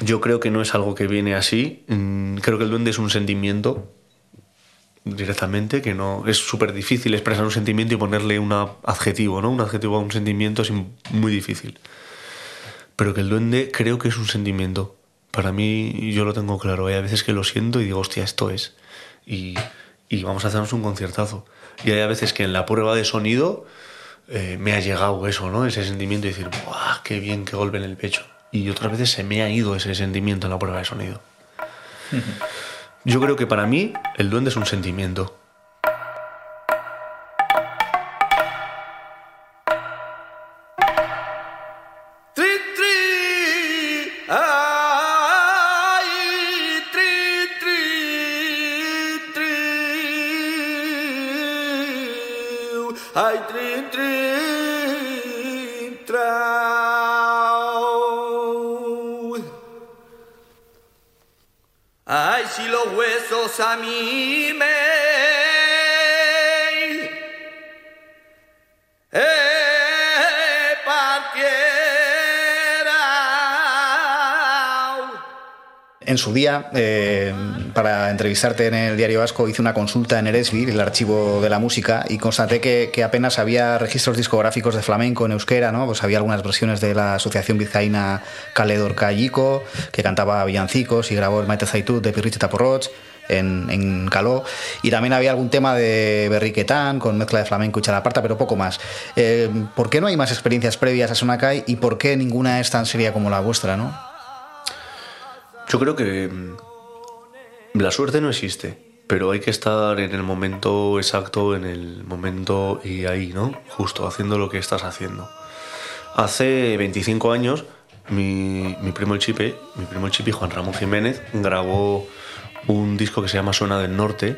Yo creo que no es algo que viene así. Mm, Creo que el duende es un sentimiento directamente, que no es súper difícil expresar un sentimiento y ponerle un adjetivo, ¿no? Un adjetivo a un sentimiento es muy difícil. Pero que el duende creo que es un sentimiento. Para mí yo lo tengo claro. Hay a veces que lo siento y digo, hostia, esto es. Y, y vamos a hacernos un conciertazo. Y hay veces que en la prueba de sonido eh, me ha llegado eso, ¿no? Ese sentimiento y decir, ¡buah, qué bien, qué golpe en el pecho! Y otras veces se me ha ido ese sentimiento en la prueba de sonido. Yo creo que para mí el duende es un sentimiento. Partieran. En su día, eh, para entrevistarte en el Diario Vasco, hice una consulta en Eresby, el archivo de la música, y constaté que, que apenas había registros discográficos de flamenco en euskera, ¿no? Pues había algunas versiones de la Asociación Vizcaína Caledor Callico, que cantaba villancicos y grabó el Maite Zaitut de Pirrich Taporroch en, en Caló, y también había algún tema de Berriquetán con mezcla de flamenco y chalaparta, pero poco más. Eh, ¿Por qué no hay más experiencias previas a Sonacay y por qué ninguna es tan seria como la vuestra, no? Yo creo que mm, la suerte no existe, pero hay que estar en el momento exacto, en el momento y ahí, ¿no? Justo haciendo lo que estás haciendo. Hace 25 años, mi, mi primo el Chipe, mi primo el Chipe, Juan Ramón Jiménez, grabó un disco que se llama Suena del Norte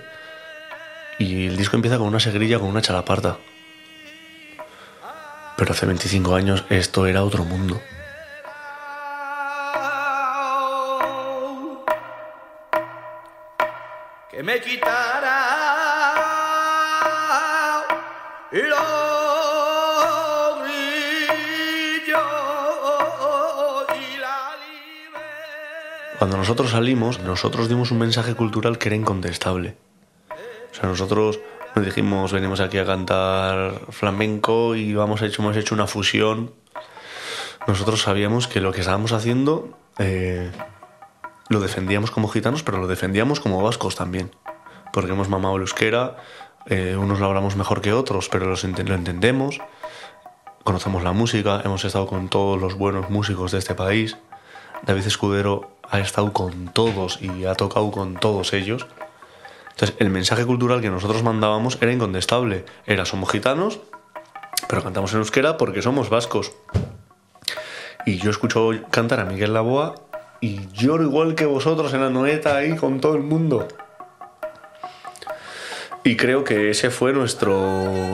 y el disco empieza con una segrilla con una chalaparta. Pero hace 25 años esto era otro mundo. que me quitara los Cuando nosotros salimos, nosotros dimos un mensaje cultural que era incontestable. O sea, nosotros no dijimos venimos aquí a cantar flamenco y vamos hecho, hemos hecho una fusión. Nosotros sabíamos que lo que estábamos haciendo eh, lo defendíamos como gitanos, pero lo defendíamos como vascos también. Porque hemos mamado el euskera, eh, unos lo hablamos mejor que otros, pero lo entendemos. Conocemos la música, hemos estado con todos los buenos músicos de este país. David Escudero ha estado con todos y ha tocado con todos ellos. Entonces, el mensaje cultural que nosotros mandábamos era incontestable. Era, somos gitanos, pero cantamos en euskera porque somos vascos. Y yo escucho cantar a Miguel Laboa y lloro igual que vosotros en la noeta ahí con todo el mundo. Y creo que ese fue nuestro,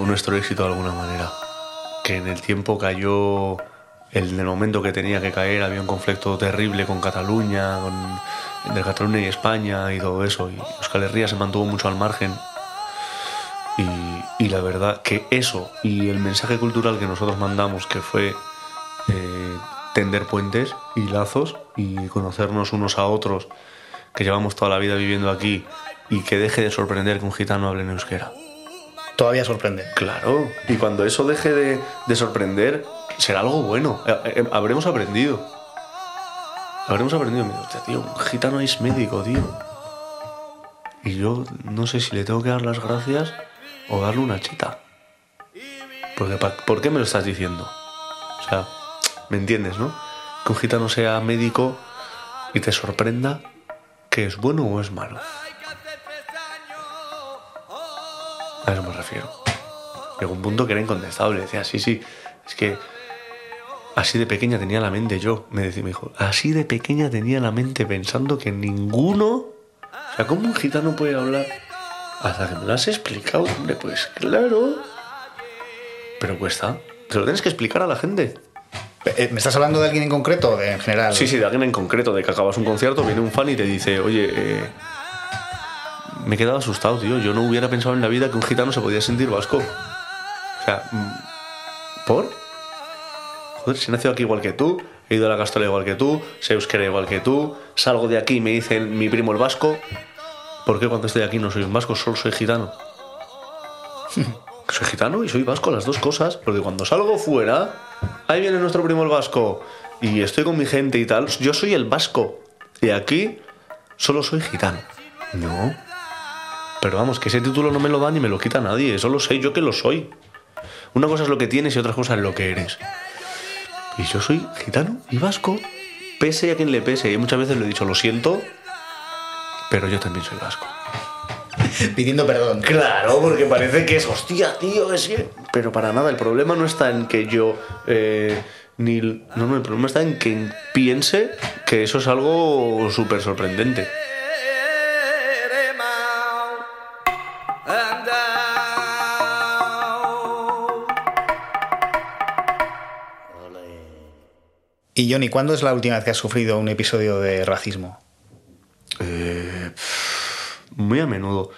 nuestro éxito de alguna manera. Que en el tiempo cayó, en el momento que tenía que caer, había un conflicto terrible con Cataluña, con, entre Cataluña y España y todo eso. Y Euskal Herria se mantuvo mucho al margen. Y, y la verdad que eso y el mensaje cultural que nosotros mandamos, que fue eh, tender puentes y lazos y conocernos unos a otros, que llevamos toda la vida viviendo aquí y que deje de sorprender que un gitano hable en euskera. Todavía sorprende. Claro, y cuando eso deje de, de sorprender, será algo bueno. Eh, eh, habremos aprendido. Habremos aprendido. Me digo, "Hostia, tío, un gitano es médico, tío. Y yo no sé si le tengo que dar las gracias o darle una chita. Porque, ¿Por qué me lo estás diciendo? O sea, ¿me entiendes, no? Que un gitano sea médico y te sorprenda que es bueno o es malo. A eso me refiero. Llegó un punto que era incontestable. Decía, sí, sí, es que así de pequeña tenía la mente yo. Me decía mi hijo, así de pequeña tenía la mente pensando que ninguno. O sea, ¿cómo un gitano puede hablar? Hasta que me lo has explicado, hombre, pues claro. Pero cuesta. Te lo tienes que explicar a la gente. Eh, ¿Me estás hablando de alguien en concreto o de en general? Sí, sí, de alguien en concreto, de que acabas un concierto, viene un fan y te dice, oye, eh, me he quedado asustado, tío. Yo no hubiera pensado en la vida que un gitano se podía sentir vasco. O sea, mm, ¿por? Joder, si nacido aquí igual que tú, he ido a la castola igual que tú, sé euskera igual que tú, salgo de aquí y me dicen mi primo el vasco. ¿Por qué cuando estoy aquí no soy un vasco, solo soy gitano? soy gitano y soy vasco, las dos cosas, porque cuando salgo fuera, ahí viene nuestro primo el vasco, y estoy con mi gente y tal, yo soy el vasco, y aquí solo soy gitano. No. Pero vamos, que ese título no me lo da ni me lo quita nadie, solo sé yo que lo soy. Una cosa es lo que tienes y otra cosa es lo que eres. Y yo soy gitano y vasco, pese a quien le pese, y muchas veces lo he dicho, lo siento, pero yo también soy vasco. Pidiendo perdón. Claro, porque parece que es hostia, tío, es que. Pero para nada, el problema no está en que yo. eh, ni. No, no, el problema está en que piense que eso es algo súper sorprendente. Y Johnny, ¿cuándo es la última vez que has sufrido un episodio de racismo? Eh, muy a menudo.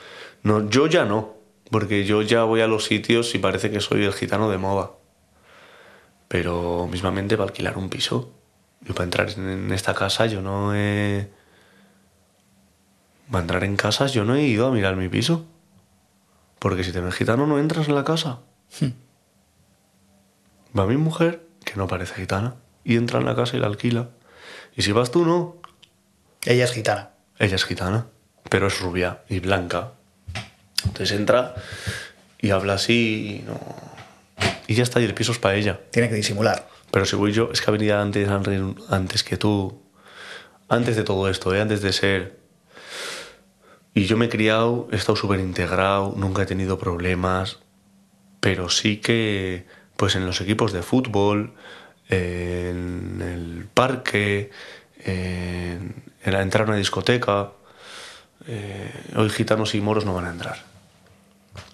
No, yo ya no, porque yo ya voy a los sitios y parece que soy el gitano de moda. Pero mismamente para alquilar un piso. Yo para entrar en en esta casa yo no he... Para entrar en casas yo no he ido a mirar mi piso. Porque si te ves gitano no entras en la casa. Va mi mujer, que no parece gitana, y entra en la casa y la alquila. Y si vas tú, no. Ella es gitana. Ella es gitana, pero es rubia y blanca. Entonces entra y habla así y no. Y ya está, y el piso es para ella. Tiene que disimular. Pero si voy yo, es que ha venido antes, antes que tú. Antes de todo esto, ¿eh? antes de ser. Y yo me he criado, he estado súper integrado, nunca he tenido problemas. Pero sí que, pues en los equipos de fútbol, en el parque, en, en la entrar a una discoteca. eh, hoy gitanos y moros no van a entrar.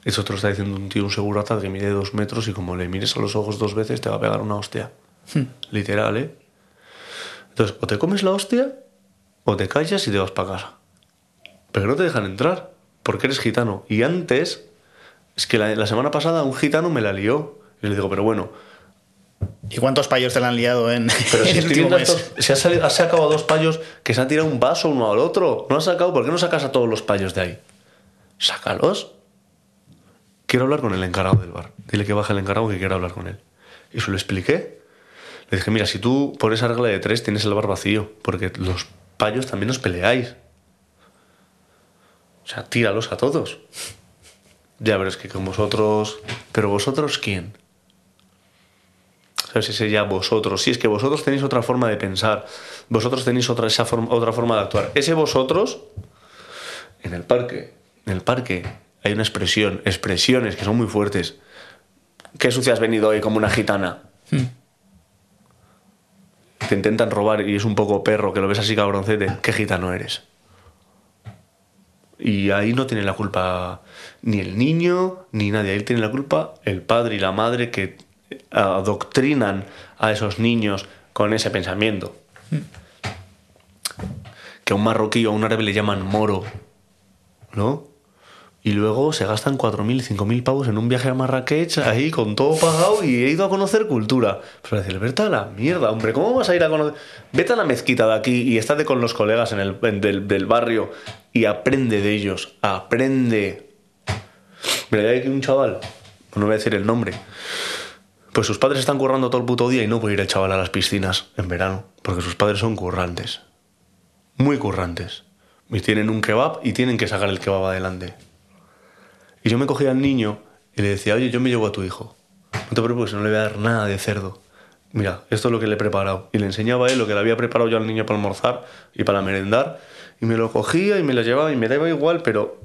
Eso te lo está diciendo un tío, un segurata que mide dos metros y como le mires a los ojos dos veces te va a pegar una hostia. Literal, ¿eh? Entonces, o te comes la hostia o te callas y te vas para casa. Pero no te dejan entrar porque eres gitano. Y antes, es que la, la semana pasada un gitano me la lió. Y le digo, pero bueno, ¿Y cuántos payos te la han liado en, pero si el estoy viendo estos- si has, salido- has sacado a dos payos que se han tirado un vaso uno al otro. No has sacado, ¿por qué no sacas a todos los payos de ahí? Sácalos. Quiero hablar con el encargado del bar. Dile que baje el encargado que quiero hablar con él. Y se lo expliqué. Le dije, mira, si tú por esa regla de tres tienes el bar vacío, porque los payos también os peleáis. O sea, tíralos a todos. Ya, pero es que con vosotros... ¿Pero vosotros quién? ¿Sabes? Ese ya vosotros. Sí, es que vosotros tenéis otra forma de pensar. Vosotros tenéis otra, esa forma, otra forma de actuar. Ese vosotros, en el parque, en el parque hay una expresión, expresiones que son muy fuertes. ¿Qué sucia has venido hoy como una gitana? te intentan robar y es un poco perro, que lo ves así cabroncete, ¿qué gitano eres? Y ahí no tiene la culpa ni el niño ni nadie, ahí tiene la culpa el padre y la madre que adoctrinan a esos niños con ese pensamiento. Que a un marroquí o a un árabe le llaman moro, ¿no? Y luego se gastan 4.000, 5.000 pavos en un viaje a Marrakech ahí con todo pagado y he ido a conocer cultura. Pero decir, vete a la mierda, hombre, ¿cómo vas a ir a conocer? Vete a la mezquita de aquí y estate con los colegas en el, del barrio y aprende de ellos, aprende. Mira, hay aquí un chaval, no voy a decir el nombre, pues sus padres están currando todo el puto día y no puede ir el chaval a las piscinas en verano, porque sus padres son currantes, muy currantes. Y tienen un kebab y tienen que sacar el kebab adelante. Y yo me cogía al niño y le decía, oye, yo me llevo a tu hijo. No te preocupes, no le voy a dar nada de cerdo. Mira, esto es lo que le he preparado. Y le enseñaba a él lo que le había preparado yo al niño para almorzar y para merendar. Y me lo cogía y me lo llevaba y me daba igual, pero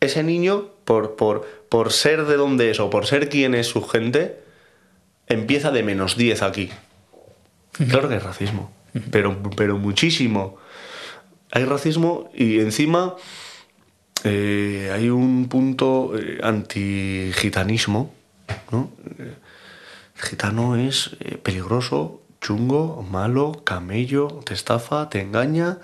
ese niño, por, por, por ser de donde es o por ser quien es su gente, empieza de menos 10 aquí. Claro que hay racismo, pero, pero muchísimo. Hay racismo y encima eh, hay un punto eh, anti-gitanismo. ¿no? El gitano es eh, peligroso, chungo, malo, camello, te estafa, te engaña.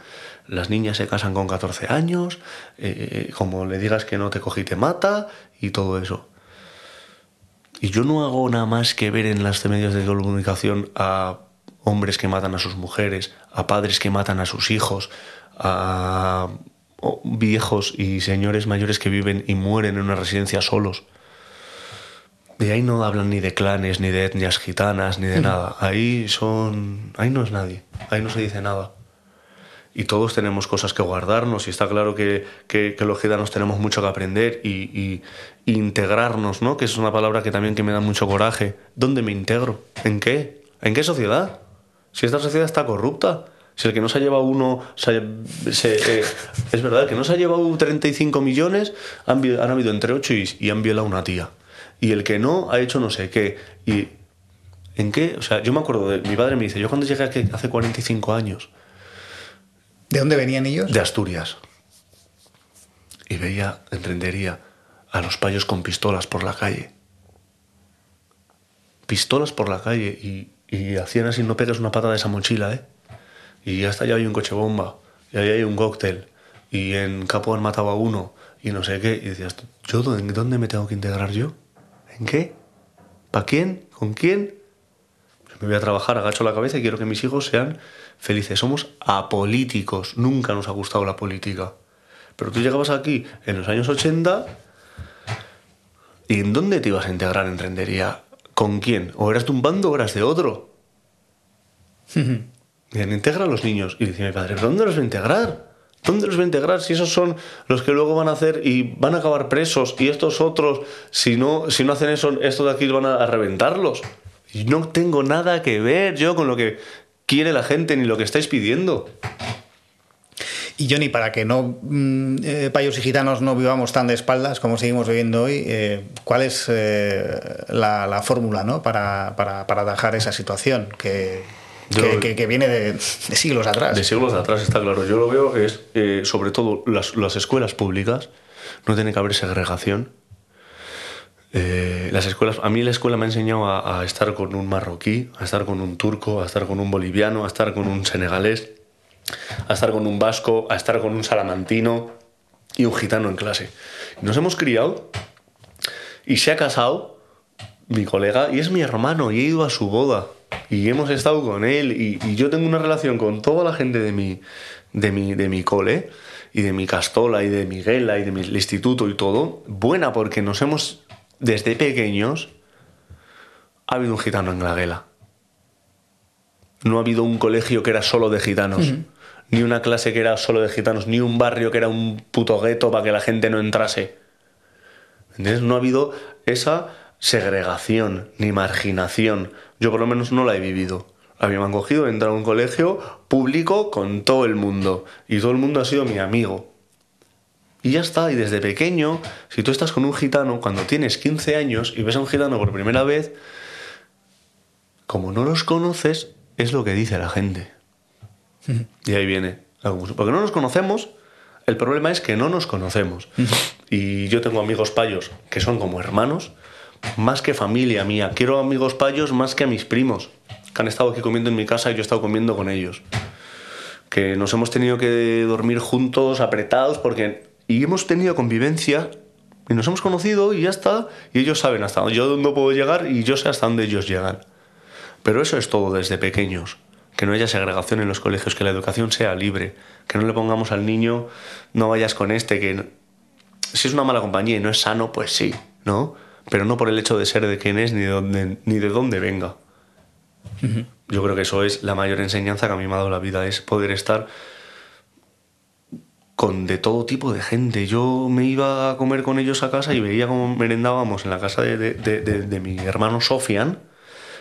Las niñas se casan con 14 años, eh, como le digas que no te cogí te mata y todo eso. Y yo no hago nada más que ver en los medios de comunicación a hombres que matan a sus mujeres, a padres que matan a sus hijos, a viejos y señores mayores que viven y mueren en una residencia solos. De ahí no hablan ni de clanes, ni de etnias gitanas, ni de nada. Ahí son. Ahí no es nadie. Ahí no se dice nada. Y todos tenemos cosas que guardarnos, y está claro que, que- que los gitanos tenemos mucho que aprender y, integrarnos, ¿no? Que es una palabra que también que me da mucho coraje. ¿Dónde me integro? ¿En qué? ¿En qué sociedad? Si esta sociedad está corrupta. Si el que no se ha llevado uno. eh, es verdad, el que no se ha llevado 35 millones, han, habido entre 8 y, han violado una tía. Y el que no ha hecho no sé qué. Y. ¿En qué? O sea, yo me acuerdo de. Mi padre me dice, yo cuando llegué aquí hace 45 años, ¿De dónde venían ellos? de Asturias, y veía, entendería, a los payos con pistolas por la calle. Pistolas por la calle y, hacían así, no pegas una pata de esa mochila, ¿eh? Y hasta allá hay un coche bomba, y ahí hay un cóctel, y en Capo han matado a uno, y no sé qué. Y decías, ¿yo dónde, dónde me tengo que integrar yo? ¿En qué? ¿Para quién? ¿Con quién? Me voy a trabajar, agacho la cabeza y quiero que mis hijos sean felices. Somos apolíticos, nunca nos ha gustado la política. Pero tú llegabas aquí en los años 80 y ¿en dónde te ibas a integrar en rendería? ¿Con quién? ¿O eras de un bando o eras de otro? Bien, integra a los niños. Y dice mi padre, ¿pero dónde los va a integrar? ¿Dónde los va a integrar si esos son los que luego van a hacer y van a acabar presos y estos otros, si no, si no hacen eso, estos de aquí van a, a reventarlos? Y no tengo nada que ver yo con lo que quiere la gente ni lo que estáis pidiendo. Y Johnny, para que no mm, eh, payos y gitanos no vivamos tan de espaldas como seguimos viviendo hoy, eh, ¿cuál es eh, la, la fórmula ¿no? para, para, para atajar esa situación que, que, que- que viene de, de siglos atrás? De siglos atrás está claro. Yo lo veo es, eh, sobre todo, las, las escuelas públicas, no tiene que haber segregación. Eh, las escuelas, a mí la escuela me ha enseñado a, a estar con un marroquí, a estar con un turco, a estar con un boliviano, a estar con un senegalés, a estar con un vasco, a estar con un salamantino y un gitano en clase. Nos hemos criado y se ha casado mi colega y es mi hermano y he ido a su boda y hemos estado con él y, y yo tengo una relación con toda la gente de mi, de mi, de mi cole y de mi castola y de Miguela y de instituto y todo, buena porque nos hemos, desde pequeños, ha habido un gitano en la guela. No ha habido un colegio que era solo de gitanos, ni una clase que era solo de gitanos, ni un barrio que era un puto gueto para que la gente no entrase. ¿Entiendes? No ha habido esa segregación ni marginación. Yo por lo menos no la he vivido. A mí me han cogido, he entrado a un colegio público con todo el mundo. Y todo el mundo ha sido mi amigo. Y ya está. Y desde pequeño, si tú estás con un gitano, cuando tienes 15 años y ves a un gitano por primera vez, como no los conoces, es lo que dice la gente. Y ahí viene la confusión. Porque no nos conocemos, el problema es que no nos conocemos. Y yo tengo amigos payos que son como hermanos, más que familia mía. Quiero amigos payos más que a mis primos, que han estado aquí comiendo en mi casa y yo he estado comiendo con ellos. Que nos hemos tenido que dormir juntos, apretados, porque... Y hemos tenido convivencia y nos hemos conocido y ya está. Y ellos saben hasta dónde yo puedo llegar y yo sé hasta dónde ellos llegan. Pero eso es todo desde pequeños. Que no haya segregación en los colegios, que la educación sea libre, que no le pongamos al niño, no vayas con este, que si es una mala compañía y no es sano, pues sí, ¿no? Pero no por el hecho de ser de quién es ni de dónde, ni de dónde venga. Yo creo que eso es la mayor enseñanza que a mí me ha dado la vida, es poder estar con de todo tipo de gente. Yo me iba a comer con ellos a casa y veía cómo merendábamos en la casa de, de- de- mi hermano Sofian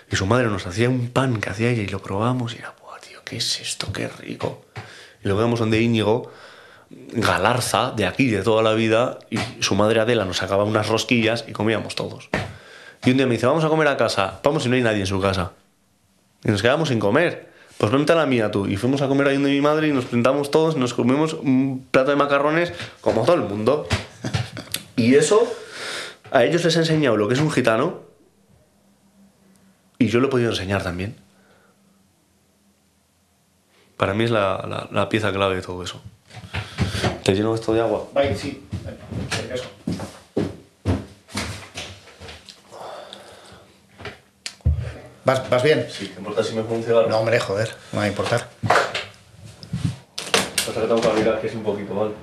y su madre nos hacía un pan que hacía ella y lo probábamos y era, ¡buah, tío, qué es esto, qué rico! Y luego íbamos donde Íñigo, Galarza, de aquí, de toda la vida, y su madre Adela nos sacaba unas rosquillas y comíamos todos. Y un día me dice, vamos a comer a casa. Vamos y no hay nadie en su casa. Y nos quedamos sin comer. Pues vente a la mía tú. Y fuimos a comer ahí donde mi madre y nos sentamos todos, nos comimos un plato de macarrones como todo el mundo. Y eso, a ellos les he enseñado lo que es un gitano y yo lo he podido enseñar también. Para mí es la, la- pieza clave de todo eso. ¿Te lleno esto de agua? Ay, sí. Eso. ¿Vas, vas bien? Sí, ¿te importa si me pongo un cigarro? No, hombre, joder, no va a importar. Pasa que tengo que mirar que es un poquito mal.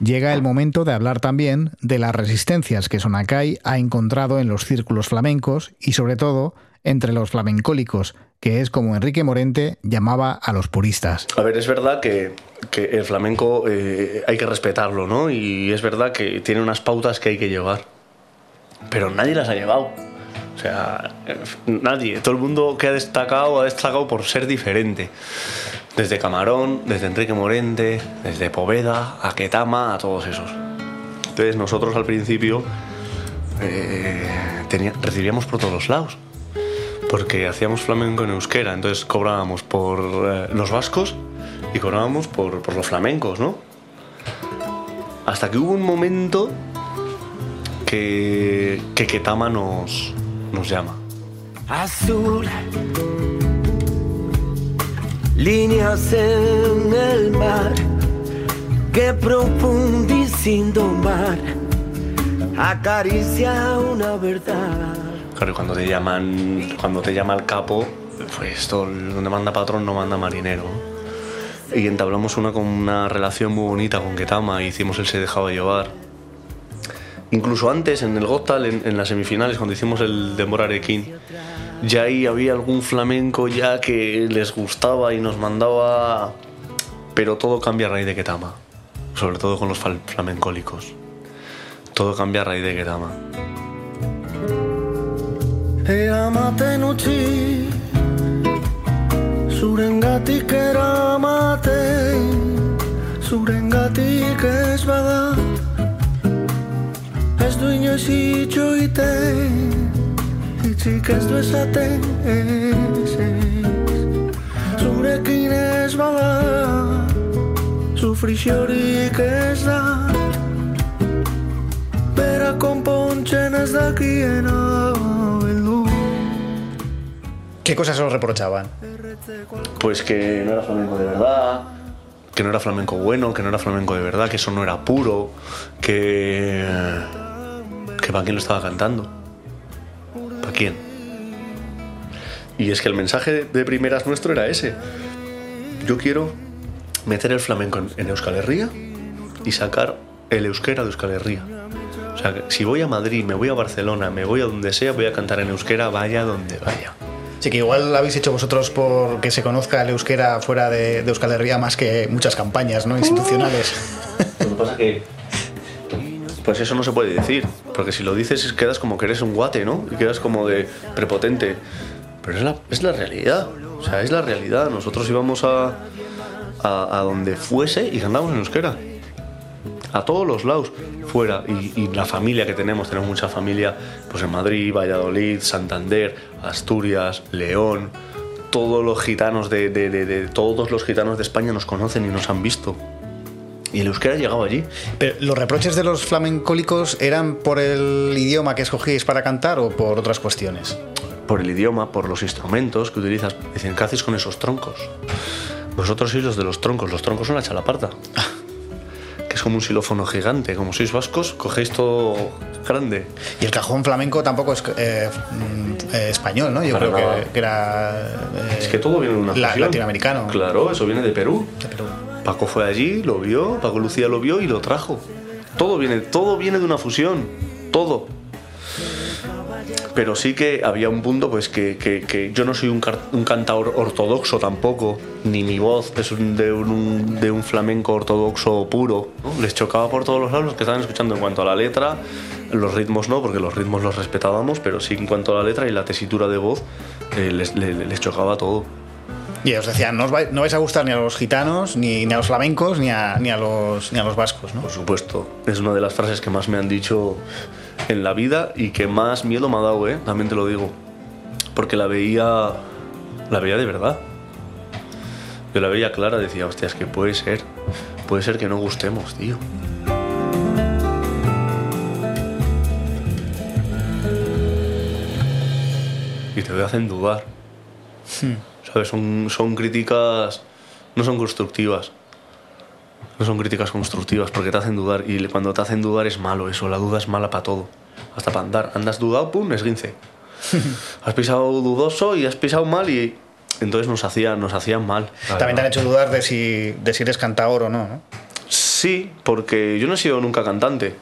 Llega el momento de hablar también de las resistencias que Sonacay ha encontrado en los círculos flamencos y sobre todo entre los flamencólicos, que es como Enrique Morente llamaba a los puristas. A ver, es verdad que, que el flamenco eh, hay que respetarlo, ¿no? Y es verdad que tiene unas pautas que hay que llevar. Pero nadie las ha llevado. O sea, nadie. Todo el mundo que ha destacado ha destacado por ser diferente. Desde Camarón, desde Enrique Morente, desde Poveda, a Ketama, a todos esos. Entonces nosotros al principio eh, recibíamos por todos los lados. Porque hacíamos flamenco en euskera, entonces cobrábamos por eh, los vascos y cobrábamos por los flamencos, ¿no? Hasta que hubo un momento que, que Ketama nos, nos llama. azul. Líneas en el mar, que profundizindo mar, acaricia una verdad. Claro, y cuando te llaman, cuando te llama el capo, pues todo, donde manda patrón no manda marinero. Y entablamos una, con una relación muy bonita con Ketama hicimos el Se Dejaba Llevar. Incluso antes, en el Got Talent, en, las semifinales, cuando hicimos el de Morarequín, ya ahí había algún flamenco ya que les gustaba y nos mandaba... Pero todo cambia a raíz de Ketama, sobre todo con los flamencólicos. Todo cambia a raíz de Ketama. Zurengatik Ez du inoiz itxoiten Itzik ez du esaten ez, ez. Zurekin ez bada Sufrixorik ez da Bera konpontzen ez dakiena beldu ¿Qué cosas os reprochaban? Pues que no era flamenco de verdad, que no era flamenco bueno, que no era flamenco de verdad, que eso no era puro, que. Que para quién lo estaba cantando. ¿Para quién? Y es que el mensaje de primeras nuestro era ese. Yo quiero meter el flamenco en, Euskal Herria y sacar el euskera de Euskal Herria. O sea, que si voy a Madrid, me voy a Barcelona, me voy a donde sea, voy a cantar en euskera, vaya donde vaya. Sí, que igual lo habéis hecho vosotros por que se conozca el euskera fuera de, de Euskal Herria más que muchas campañas ¿no? institucionales. Lo que pasa que. Pues eso no se puede decir. Porque si lo dices, quedas como que eres un guate, ¿no? Y quedas como de prepotente. Pero es la, es la realidad. O sea, es la realidad. Nosotros íbamos a, a, donde fuese y cantábamos en euskera. a todos los lados, fuera. Y, la familia que tenemos, tenemos mucha familia pues en Madrid, Valladolid, Santander, Asturias, León. Todos los gitanos de- de- todos los gitanos de España nos conocen y nos han visto. Y el euskera ha llegado allí. Pero, ¿Los reproches de los flamencólicos eran por el idioma que escogíais para cantar o por otras cuestiones? por el idioma, por los instrumentos que utilizas. Dicen, ¿qué haces con esos troncos? Vosotros sois los de los troncos, los troncos son la chalaparta. Que es como un xilófono gigante. Como sois vascos, cogéis todo grande. Y el cajón flamenco tampoco es eh, mm, eh, español, ¿no? Yo Para creo que, que era. eh, Es que todo viene de una la- latinoamericano. Claro, eso viene de Perú. De Perú. Paco fue allí, lo vio, Paco Lucía lo vio y lo trajo. Todo viene, todo viene de una fusión. Todo. Pero sí que había un punto, pues que, que- que yo no soy un, un cantador ortodoxo tampoco, ni mi voz es de, un, de un flamenco ortodoxo puro. Les chocaba por todos los lados los que estaban escuchando en cuanto a la letra, los ritmos no, porque los ritmos los respetábamos, pero sí en cuanto a la letra y la tesitura de voz, eh, les, le- les chocaba todo. Y os decían, no, os no vais a gustar ni a los gitanos, ni, ni a los flamencos, ni a, ni, a los, ni a los vascos, ¿no? Por supuesto, es una de las frases que más me han dicho en la vida y que más miedo me ha dado, ¿eh? También te lo digo. Porque la veía, la veía de verdad. Yo la veía clara, decía, hostia, es que puede ser, puede ser que no gustemos, tío. Y te hacen dudar. ¿Sabes? Son, son críticas, no son constructivas. No son críticas constructivas porque te hacen dudar y cuando te hacen dudar es malo eso, la duda es mala para todo, hasta para andar. Andas dudado, pum, esguince. has pisado dudoso y has pisado mal y entonces nos hacían, nos hacían mal. También te han hecho dudar de si, de si eres cantador o no, ¿no? Sí, porque yo no he sido nunca cantante.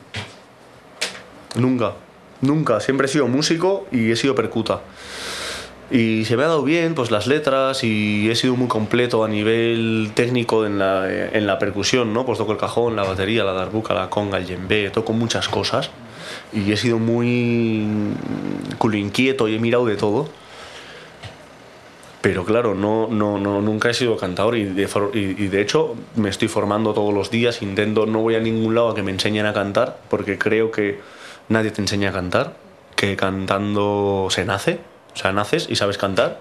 Nunca, nunca. Siempre he sido músico y he sido percuta. Y se me ha dado bien pues las letras y he sido muy completo a nivel técnico en la, en la percusión, ¿no? Pues toco el cajón, la batería, la darbuca, la conga, el djembe, toco muchas cosas. Y he sido muy culo inquieto y he mirado de todo. Pero claro, no, no, no, nunca he sido cantador y de, y, y de hecho me estoy formando todos los días, intento, no voy a ningún lado a que me enseñen a cantar, porque creo que nadie te enseña a cantar, que cantando se nace, o sea, naces y sabes cantar.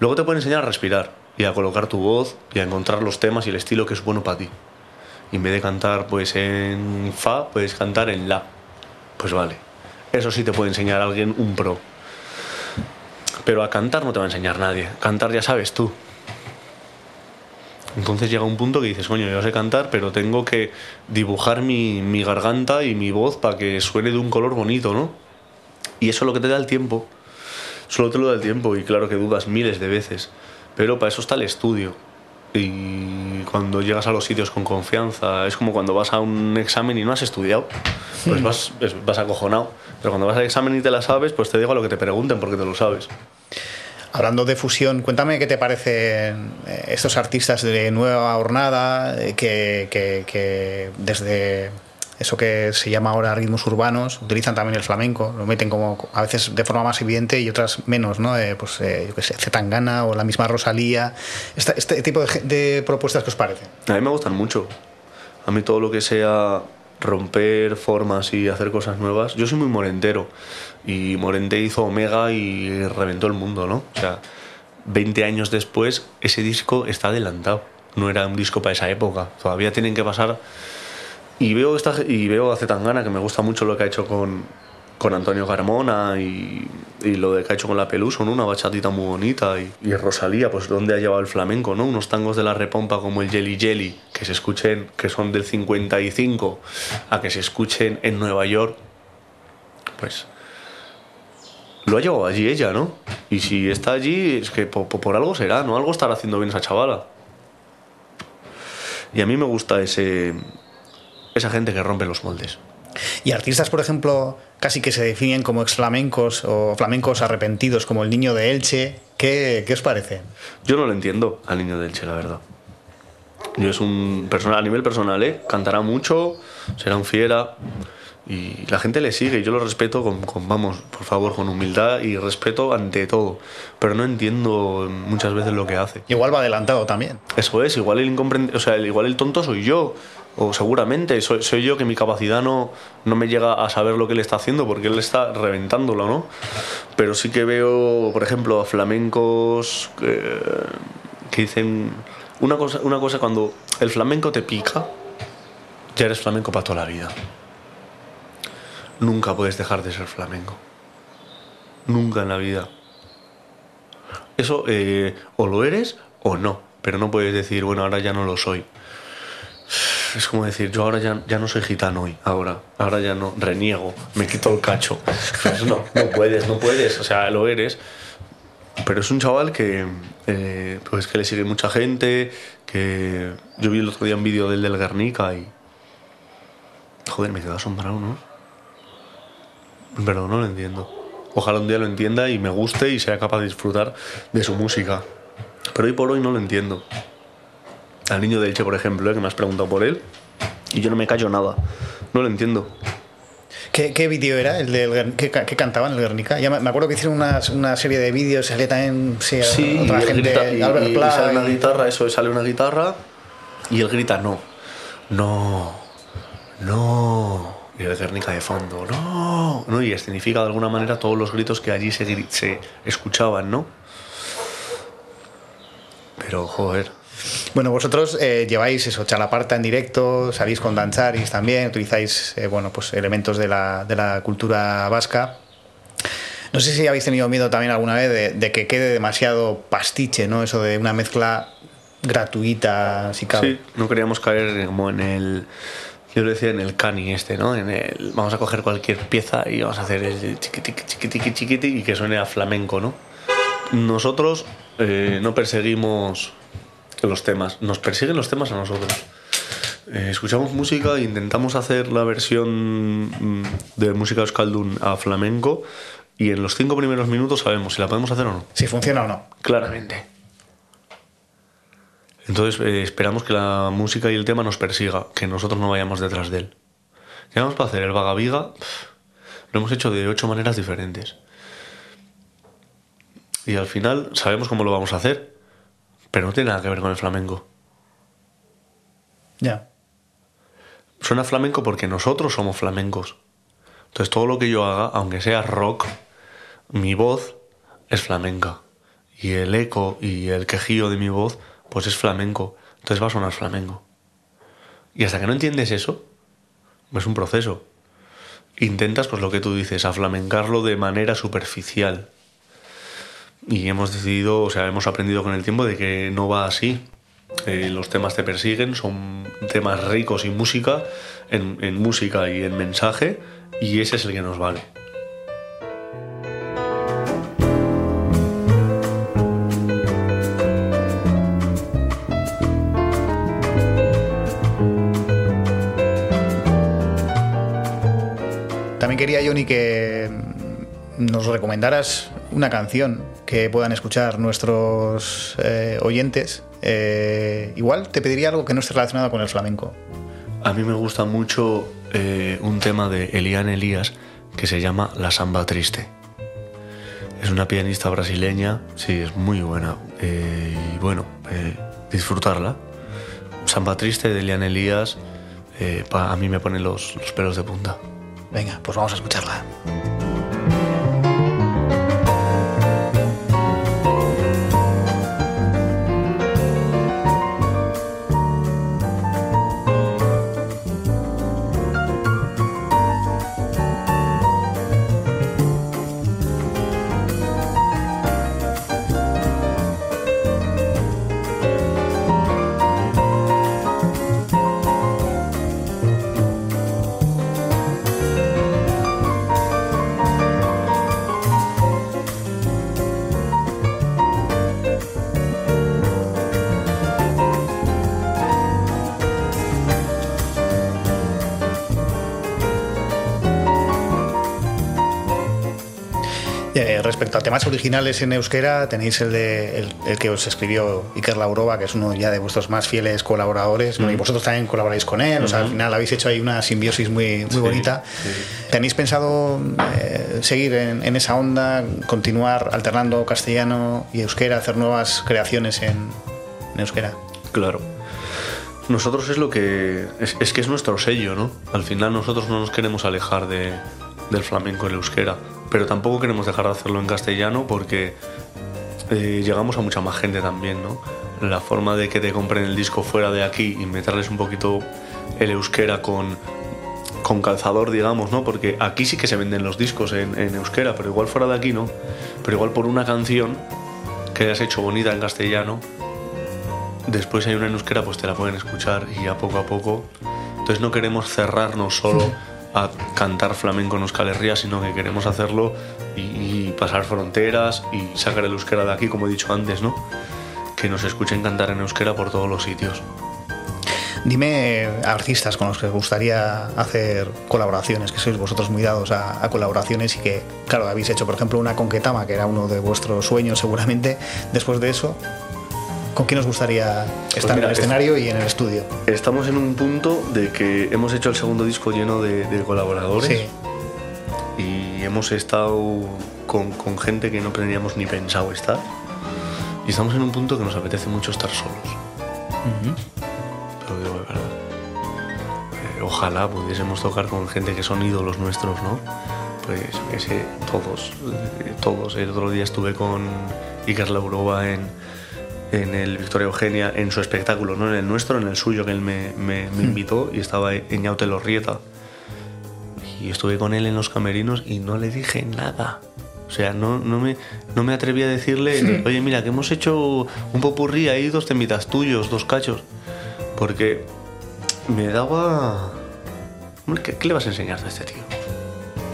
Luego te pueden enseñar a respirar y a colocar tu voz y a encontrar los temas y el estilo que es bueno para ti. Y en vez de cantar pues en fa, puedes cantar en la. Pues vale. Eso sí te puede enseñar alguien un pro. Pero a cantar no te va a enseñar nadie. Cantar ya sabes tú. Entonces llega un punto que dices, coño, yo sé cantar, pero tengo que dibujar mi, mi garganta y mi voz para que suene de un color bonito, ¿no? Y eso es lo que te da el tiempo. Solo te lo da el tiempo y claro que dudas miles de veces. Pero para eso está el estudio. Y cuando llegas a los sitios con confianza, es como cuando vas a un examen y no has estudiado, pues vas, es- vas acojonado. Pero cuando vas al examen y te la sabes, pues te digo a lo que te pregunten porque te lo sabes. Hablando de fusión, cuéntame qué te parecen eh, estos artistas de nueva jornada eh, que, que- que desde eso que se llama ahora ritmos urbanos utilizan también el flamenco, lo meten como a veces de forma más evidente y otras menos, ¿no? Eh, pues eh, yo qué sé, Zetangana o la misma Rosalía, este tipo de, propuestas que os parecen. A mí me gustan mucho. A mí todo lo que sea romper formas y hacer cosas nuevas. Yo soy muy morentero. Y Morente hizo Omega y reventó el mundo, ¿no? O sea, 20 años después, ese disco está adelantado. No era un disco para esa época. Todavía tienen que pasar. Y veo, esta, y veo a Zetangana, que me gusta mucho lo que ha hecho con, con Antonio Carmona y, y lo de que ha hecho con la Peluso, ¿no? Una bachatita muy bonita. Y, y Rosalía, pues dónde ha llevado el flamenco, ¿no? Unos tangos de la repompa como el Jelly Jelly, que se escuchen, que son del 55, a que se escuchen en Nueva York, pues lo ha llevado allí ella, ¿no? Y si está allí, es que po- po- por, algo será, ¿no? Algo estará haciendo bien esa chavala. Y a mí me gusta ese, esa gente que rompe los moldes. Y artistas, por ejemplo, casi que se definen como ex flamencos o flamencos arrepentidos, como el niño de Elche, ¿qué, qué os parece? Yo no lo entiendo al niño del Che, la verdad. Yo es un personal, a nivel personal, ¿eh? Cantará mucho, será un fiera y la gente le sigue y yo lo respeto con, con, vamos, por favor, con humildad y respeto ante todo. Pero no entiendo muchas veces lo que hace. Igual va adelantado también. Eso es, igual el o sea, igual el tonto soy yo. O seguramente soy, yo que mi capacidad no, no me llega a saber lo que él está haciendo porque él está reventándolo, ¿no? Pero sí que veo, por ejemplo, a flamencos eh, que dicen una cosa, una cosa cuando el flamenco te pica, ya eres flamenco para toda la vida. Nunca puedes dejar de ser flamenco. Nunca en la vida. Eso eh, o lo eres o no, pero no puedes decir, bueno, ahora ya no lo soy. Es como decir, yo ahora ya, ya no soy gitano hoy, ahora, ahora ya no, reniego, me quito el cacho. Pues no, no puedes, no puedes, o sea, lo eres. Pero es un chaval que, eh, pues que le sigue mucha gente, que yo vi el otro día un vídeo del del Guernica y... Joder, me quedo asombrado, ¿no? Pero no lo entiendo. Ojalá un día lo entienda y me guste y sea capaz de disfrutar de su música. Pero hoy por hoy no lo entiendo. Al niño de Elche, por ejemplo, ¿eh? que me has preguntado por él, y yo no me callo nada. No lo entiendo. ¿Qué, qué vídeo era? el del Guer- ¿Qué, ca- qué cantaban el Guernica? Ya me, me acuerdo que hicieron una, una serie de vídeos, salía también sí, Sí, otra y, gente, grita- y- Albert y Pla sale una guitarra, eso es, sale una guitarra, y él grita no, no, no. Y el Guernica de fondo, no, no, y escenifica de alguna manera todos los gritos que allí se, se escuchaban, ¿no? Pero, joder, Bueno, vosotros eh, lleváis eso, chalaparta en directo, salís con danzaris también, utilizáis eh, bueno, pues elementos de la, de la cultura vasca. No sé si habéis tenido miedo también alguna vez de, de que quede demasiado pastiche, ¿no? Eso de una mezcla gratuita, si cabe. Sí, no queríamos caer como en el. Yo lo decía en el cani este, ¿no? En el. Vamos a coger cualquier pieza y vamos a hacer el chiquitiqui, chiquitiqui, chiquiti y que suene a flamenco, ¿no? Nosotros eh, no perseguimos los temas, nos persiguen los temas a nosotros. Eh, escuchamos música e intentamos hacer la versión mm, de música euskaldun a flamenco y en los cinco primeros minutos sabemos si la podemos hacer o no. Si funciona o no. Claramente. Entonces eh, esperamos que la música y el tema nos persiga, que nosotros no vayamos detrás de él. ¿Qué vamos para hacer? El vagaviga lo hemos hecho de ocho maneras diferentes. Y al final sabemos cómo lo vamos a hacer, pero no tiene nada que ver con el flamenco. Ya. Suena flamenco porque nosotros somos flamencos. Entonces todo lo que yo haga, aunque sea rock, mi voz es flamenca. Y el eco y el quejío de mi voz, pues es flamenco. Entonces va a sonar flamenco. Y hasta que no entiendes eso, es un proceso. Intentas, pues lo que tú dices, aflamencarlo de manera superficial. Y hemos decidido, o sea, hemos aprendido con el tiempo de que no va así. Eh, los temas te persiguen, son temas ricos y música, en, en música y en mensaje, y ese es el que nos vale. También quería, Johnny, que nos recomendaras una canción que puedan escuchar nuestros eh, oyentes. Eh, igual te pediría algo que no esté relacionado con el flamenco. A mí me gusta mucho eh, un tema de Eliane Elías que se llama La Samba Triste. Es una pianista brasileña, sí, es muy buena. y bueno, disfrutarla. Samba Triste de Eliane Elías, pa- a mí me pone los, los pelos de punta. Venga, pues vamos a escucharla. Eh, respecto a temas originales en euskera, tenéis el, de, el, el que os escribió Iker Laurova, que es uno ya de vuestros más fieles colaboradores, y vosotros también colaboráis con él, o sea, al final habéis hecho ahí una simbiosis muy, muy bonita. ¿Tenéis pensado eh, seguir en, en esa onda, continuar alternando castellano y euskera, hacer nuevas creaciones en, en euskera? Claro. nosotros es lo que. Es, es que es nuestro sello, ¿no? Al final nosotros no nos queremos alejar de, del flamenco en euskera, pero tampoco queremos dejar de hacerlo en castellano porque eh, llegamos a mucha más gente también, ¿no? La forma de que te compren el disco fuera de aquí y meterles un poquito el euskera con, con calzador, digamos, ¿no? Porque aquí sí que se venden los discos en, en euskera, pero igual fuera de aquí no. Pero igual por una canción que hayas hecho bonita en castellano, después hay una en euskera, pues te la pueden escuchar y a poco a poco. Entonces no queremos cerrarnos solo a cantar flamenco en Euskal Herria, sino que queremos hacerlo y, pasar fronteras y sacar el euskera de aquí, como he dicho antes, ¿no? Que nos escuchen cantar en euskera por todos los sitios. Dime eh, artistas con los que gustaría hacer colaboraciones, que sois vosotros muy dados a, colaboraciones y que, claro, habéis hecho, por ejemplo, una con que era uno de vuestros sueños seguramente. Después de eso, ¿con quién os gustaría estar mira, en el es- escenario y en el estudio? Estamos en un punto de que hemos hecho el segundo disco lleno de, de colaboradores Sí. y hemos estado con, con gente que no teníamos ni pensado estar. Y estamos en un punto que nos apetece mucho estar solos. Te lo digo de verdad. Eh, ojalá pudiésemos tocar con gente que son ídolos nuestros, ¿no? Pues sé, todos, eh, todos. El otro día estuve con Iker Laurova en, en el Victoria Eugenia, en su espectáculo, no en el nuestro, en el suyo que él me, me- me invitó y estaba en Yaute Lorrieta. Y estuve con él en los camerinos y no le dije nada. O sea, no, no, me, no me atreví a decirle, oye, mira, que hemos hecho un popurrí ahí, dos temitas tuyos, dos cachos. Porque me daba... ¿qué, qué le vas a enseñar a este tío?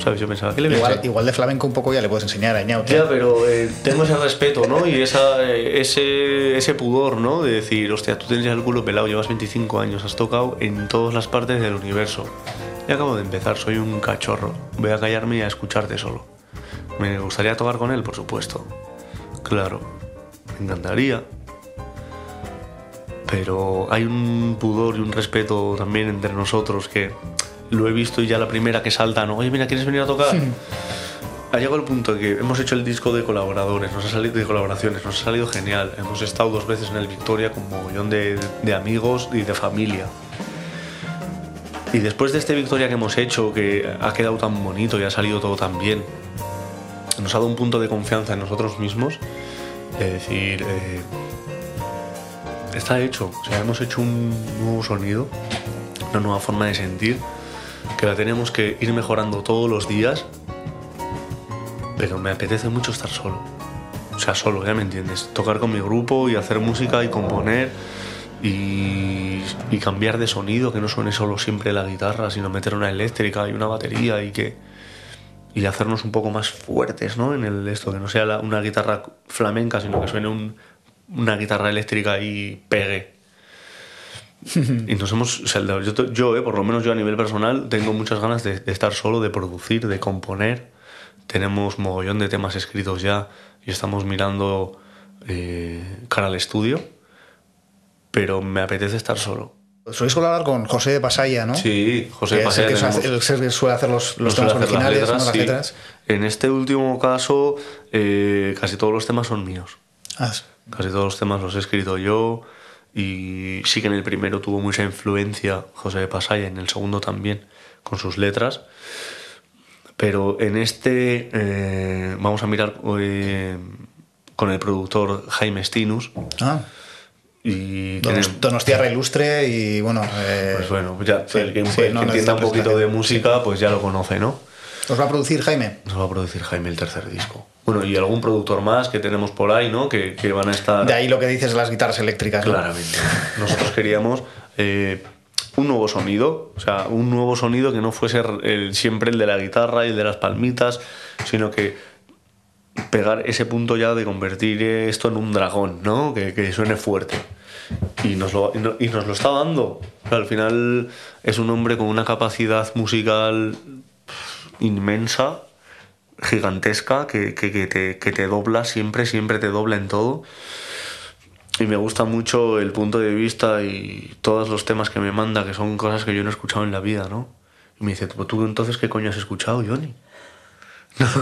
¿Sabes? Yo pensaba, ¿qué le Igual, igual de flamenco un poco ya le puedes enseñar a. Ya, pero eh, tengo ese respeto, ¿no? Y esa, eh, ese, ese pudor, ¿no? De decir, hostia, tú tienes el culo pelado, llevas 25 años, has tocado en todas las partes del universo. Y acabo de empezar, soy un cachorro. Voy a callarme y a escucharte solo. Me gustaría tocar con él, por supuesto. Claro, me encantaría. Pero hay un pudor y un respeto también entre nosotros que lo he visto y ya la primera que salta, ¿no? Oye, mira, ¿quieres venir a tocar? ha llegado el punto de que hemos hecho el disco de colaboradores, nos ha salido de colaboraciones, nos ha salido genial. Hemos estado dos veces en el Victoria con mogollón de, de amigos y de familia. Y después de este Victoria que hemos hecho, que ha quedado tan bonito y ha salido todo tan bien, nos ha dado un punto de confianza en nosotros mismos. De decir, eh, está hecho. O sea, hemos hecho un nuevo sonido, una nueva forma de sentir, que la tenemos que ir mejorando todos los días pero me apetece mucho estar solo. O sea, solo, ya me entiendes. Tocar con mi grupo y hacer música y componer y, cambiar de sonido, que no suene solo siempre la guitarra, sino meter una eléctrica y una batería y que y hacernos un poco más fuertes, ¿no? En el esto, que no sea una guitarra flamenca, sino que suene un- una guitarra eléctrica y pegue. Y nos hemos, o sea, yo, yo, eh, por lo menos yo a nivel personal, tengo muchas ganas de, de estar solo, de producir, de componer. Tenemos mogollón de temas escritos ya y estamos mirando eh, cara al estudio, pero me apetece estar solo. Sois colaborar con José de Pasaya, ¿no? Sí, José es Pasaya el que suele tenemos- el que suele hacer los, los temas hacer las originales, letras, ¿no? las sí. letras. En este último caso, eh, casi todos los temas son míos. Ah, sí. Casi todos los temas los he escrito yo y sí que en el primero tuvo mucha influencia José de Pasaya, en el segundo también, con sus letras. Pero en este eh, vamos a mirar eh, con el productor Jaime Stinus Ah, y Donos- Donostiarra Ilustre y bueno. eh, pues bueno, ya el que, sí, el no que entienda un poquito de música, pues ya lo conoce, ¿no? ¿Os va a producir Jaime? Nos va a producir Jaime el tercer disco. Bueno, y algún productor más que tenemos por ahí, ¿no? Que, que van a estar... De ahí lo que dices las guitarras eléctricas. ¿no? Claramente. Nosotros queríamos eh, un nuevo sonido, o sea, un nuevo sonido que no fuese el- siempre el de la guitarra y el de las palmitas, sino que pegar ese punto ya de convertir esto en un dragón, ¿no? Que, que suene fuerte. Y nos, lo, y no- y nos lo está dando. O sea, al final es un hombre con una capacidad musical inmensa, gigantesca, que, que- que te, que te dobla siempre, siempre te dobla en todo. Y me gusta mucho el punto de vista y todos los temas que me manda, que son cosas que yo no he escuchado en la vida, ¿no? Y me dice, "Pues ¿tú entonces qué coño has escuchado, Johnny?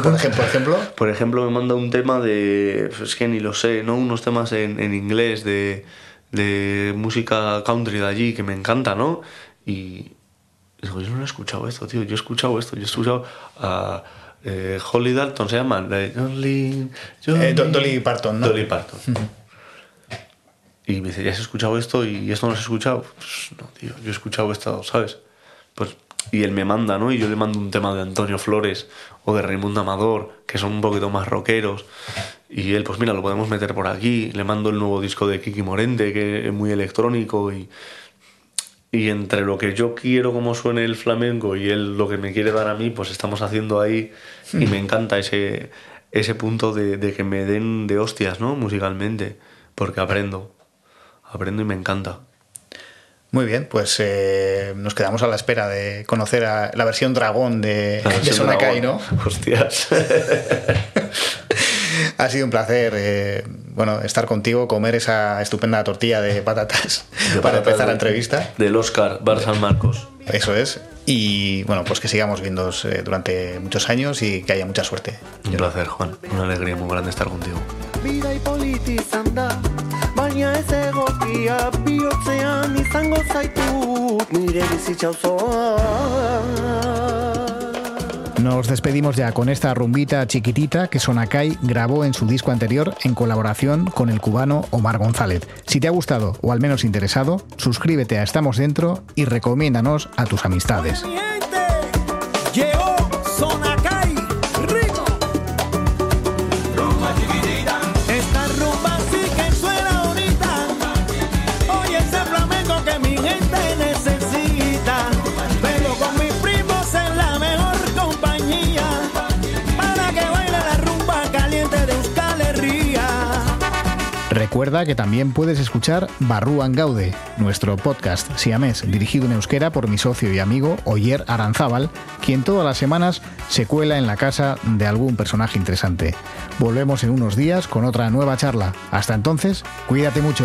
Por ejemplo, por ejemplo, me manda un tema de, pues es que ni lo sé, ¿no? Unos temas en, en inglés de, de música country de allí que me encanta, ¿no? Y digo, yo no he escuchado esto, tío, yo he escuchado esto, yo he escuchado a eh, Holly Dalton, se llama, Dolly, Eh, Do- Dolly Parton, ¿no? Dolly Parton. Y me dice, ¿ya has escuchado esto y esto no has escuchado? Pues no, tío, yo he escuchado esto, ¿sabes? Pues, y él me manda, ¿no? Y yo le mando un tema de Antonio Flores o de Raimundo Amador, que son un poquito más rockeros. Y él, pues mira, lo podemos meter por aquí. Le mando el nuevo disco de Kiki Morente, que es muy electrónico y... Y entre lo que yo quiero como suene el flamenco y él lo que me quiere dar a mí, pues estamos haciendo ahí y me encanta ese, ese punto de, de que me den de hostias, ¿no? Musicalmente, porque aprendo, aprendo y me encanta. Muy bien, pues eh, nos quedamos a la espera de conocer a la versión dragón de, Sonakai, ¿no? Hostias. Ha sido un placer, eh, bueno, estar contigo, comer esa estupenda tortilla de patatas De para patatas empezar la entrevista. Del Oscar, Bar San Marcos. Eso es. Y bueno, pues que sigamos viendo durante muchos años y que haya mucha suerte. Un placer, Juan. Una alegría muy grande estar contigo. Bidai politizan da Baina ez egokia bihotzean izango zaitut Nire bizitza osoa Nos despedimos ya con esta rumbita chiquitita que Sonakai grabó en su disco anterior en colaboración con el cubano Omar González. Si te ha gustado o al menos interesado, suscríbete a Estamos Dentro y recomiéndanos a tus amistades. Recuerda que también puedes escuchar Barruan Gaude, nuestro podcast siamés dirigido en euskera por mi socio y amigo Oyer Aranzábal, quien todas las semanas se cuela en la casa de algún personaje interesante. Volvemos en unos días con otra nueva charla. Hasta entonces, cuídate mucho.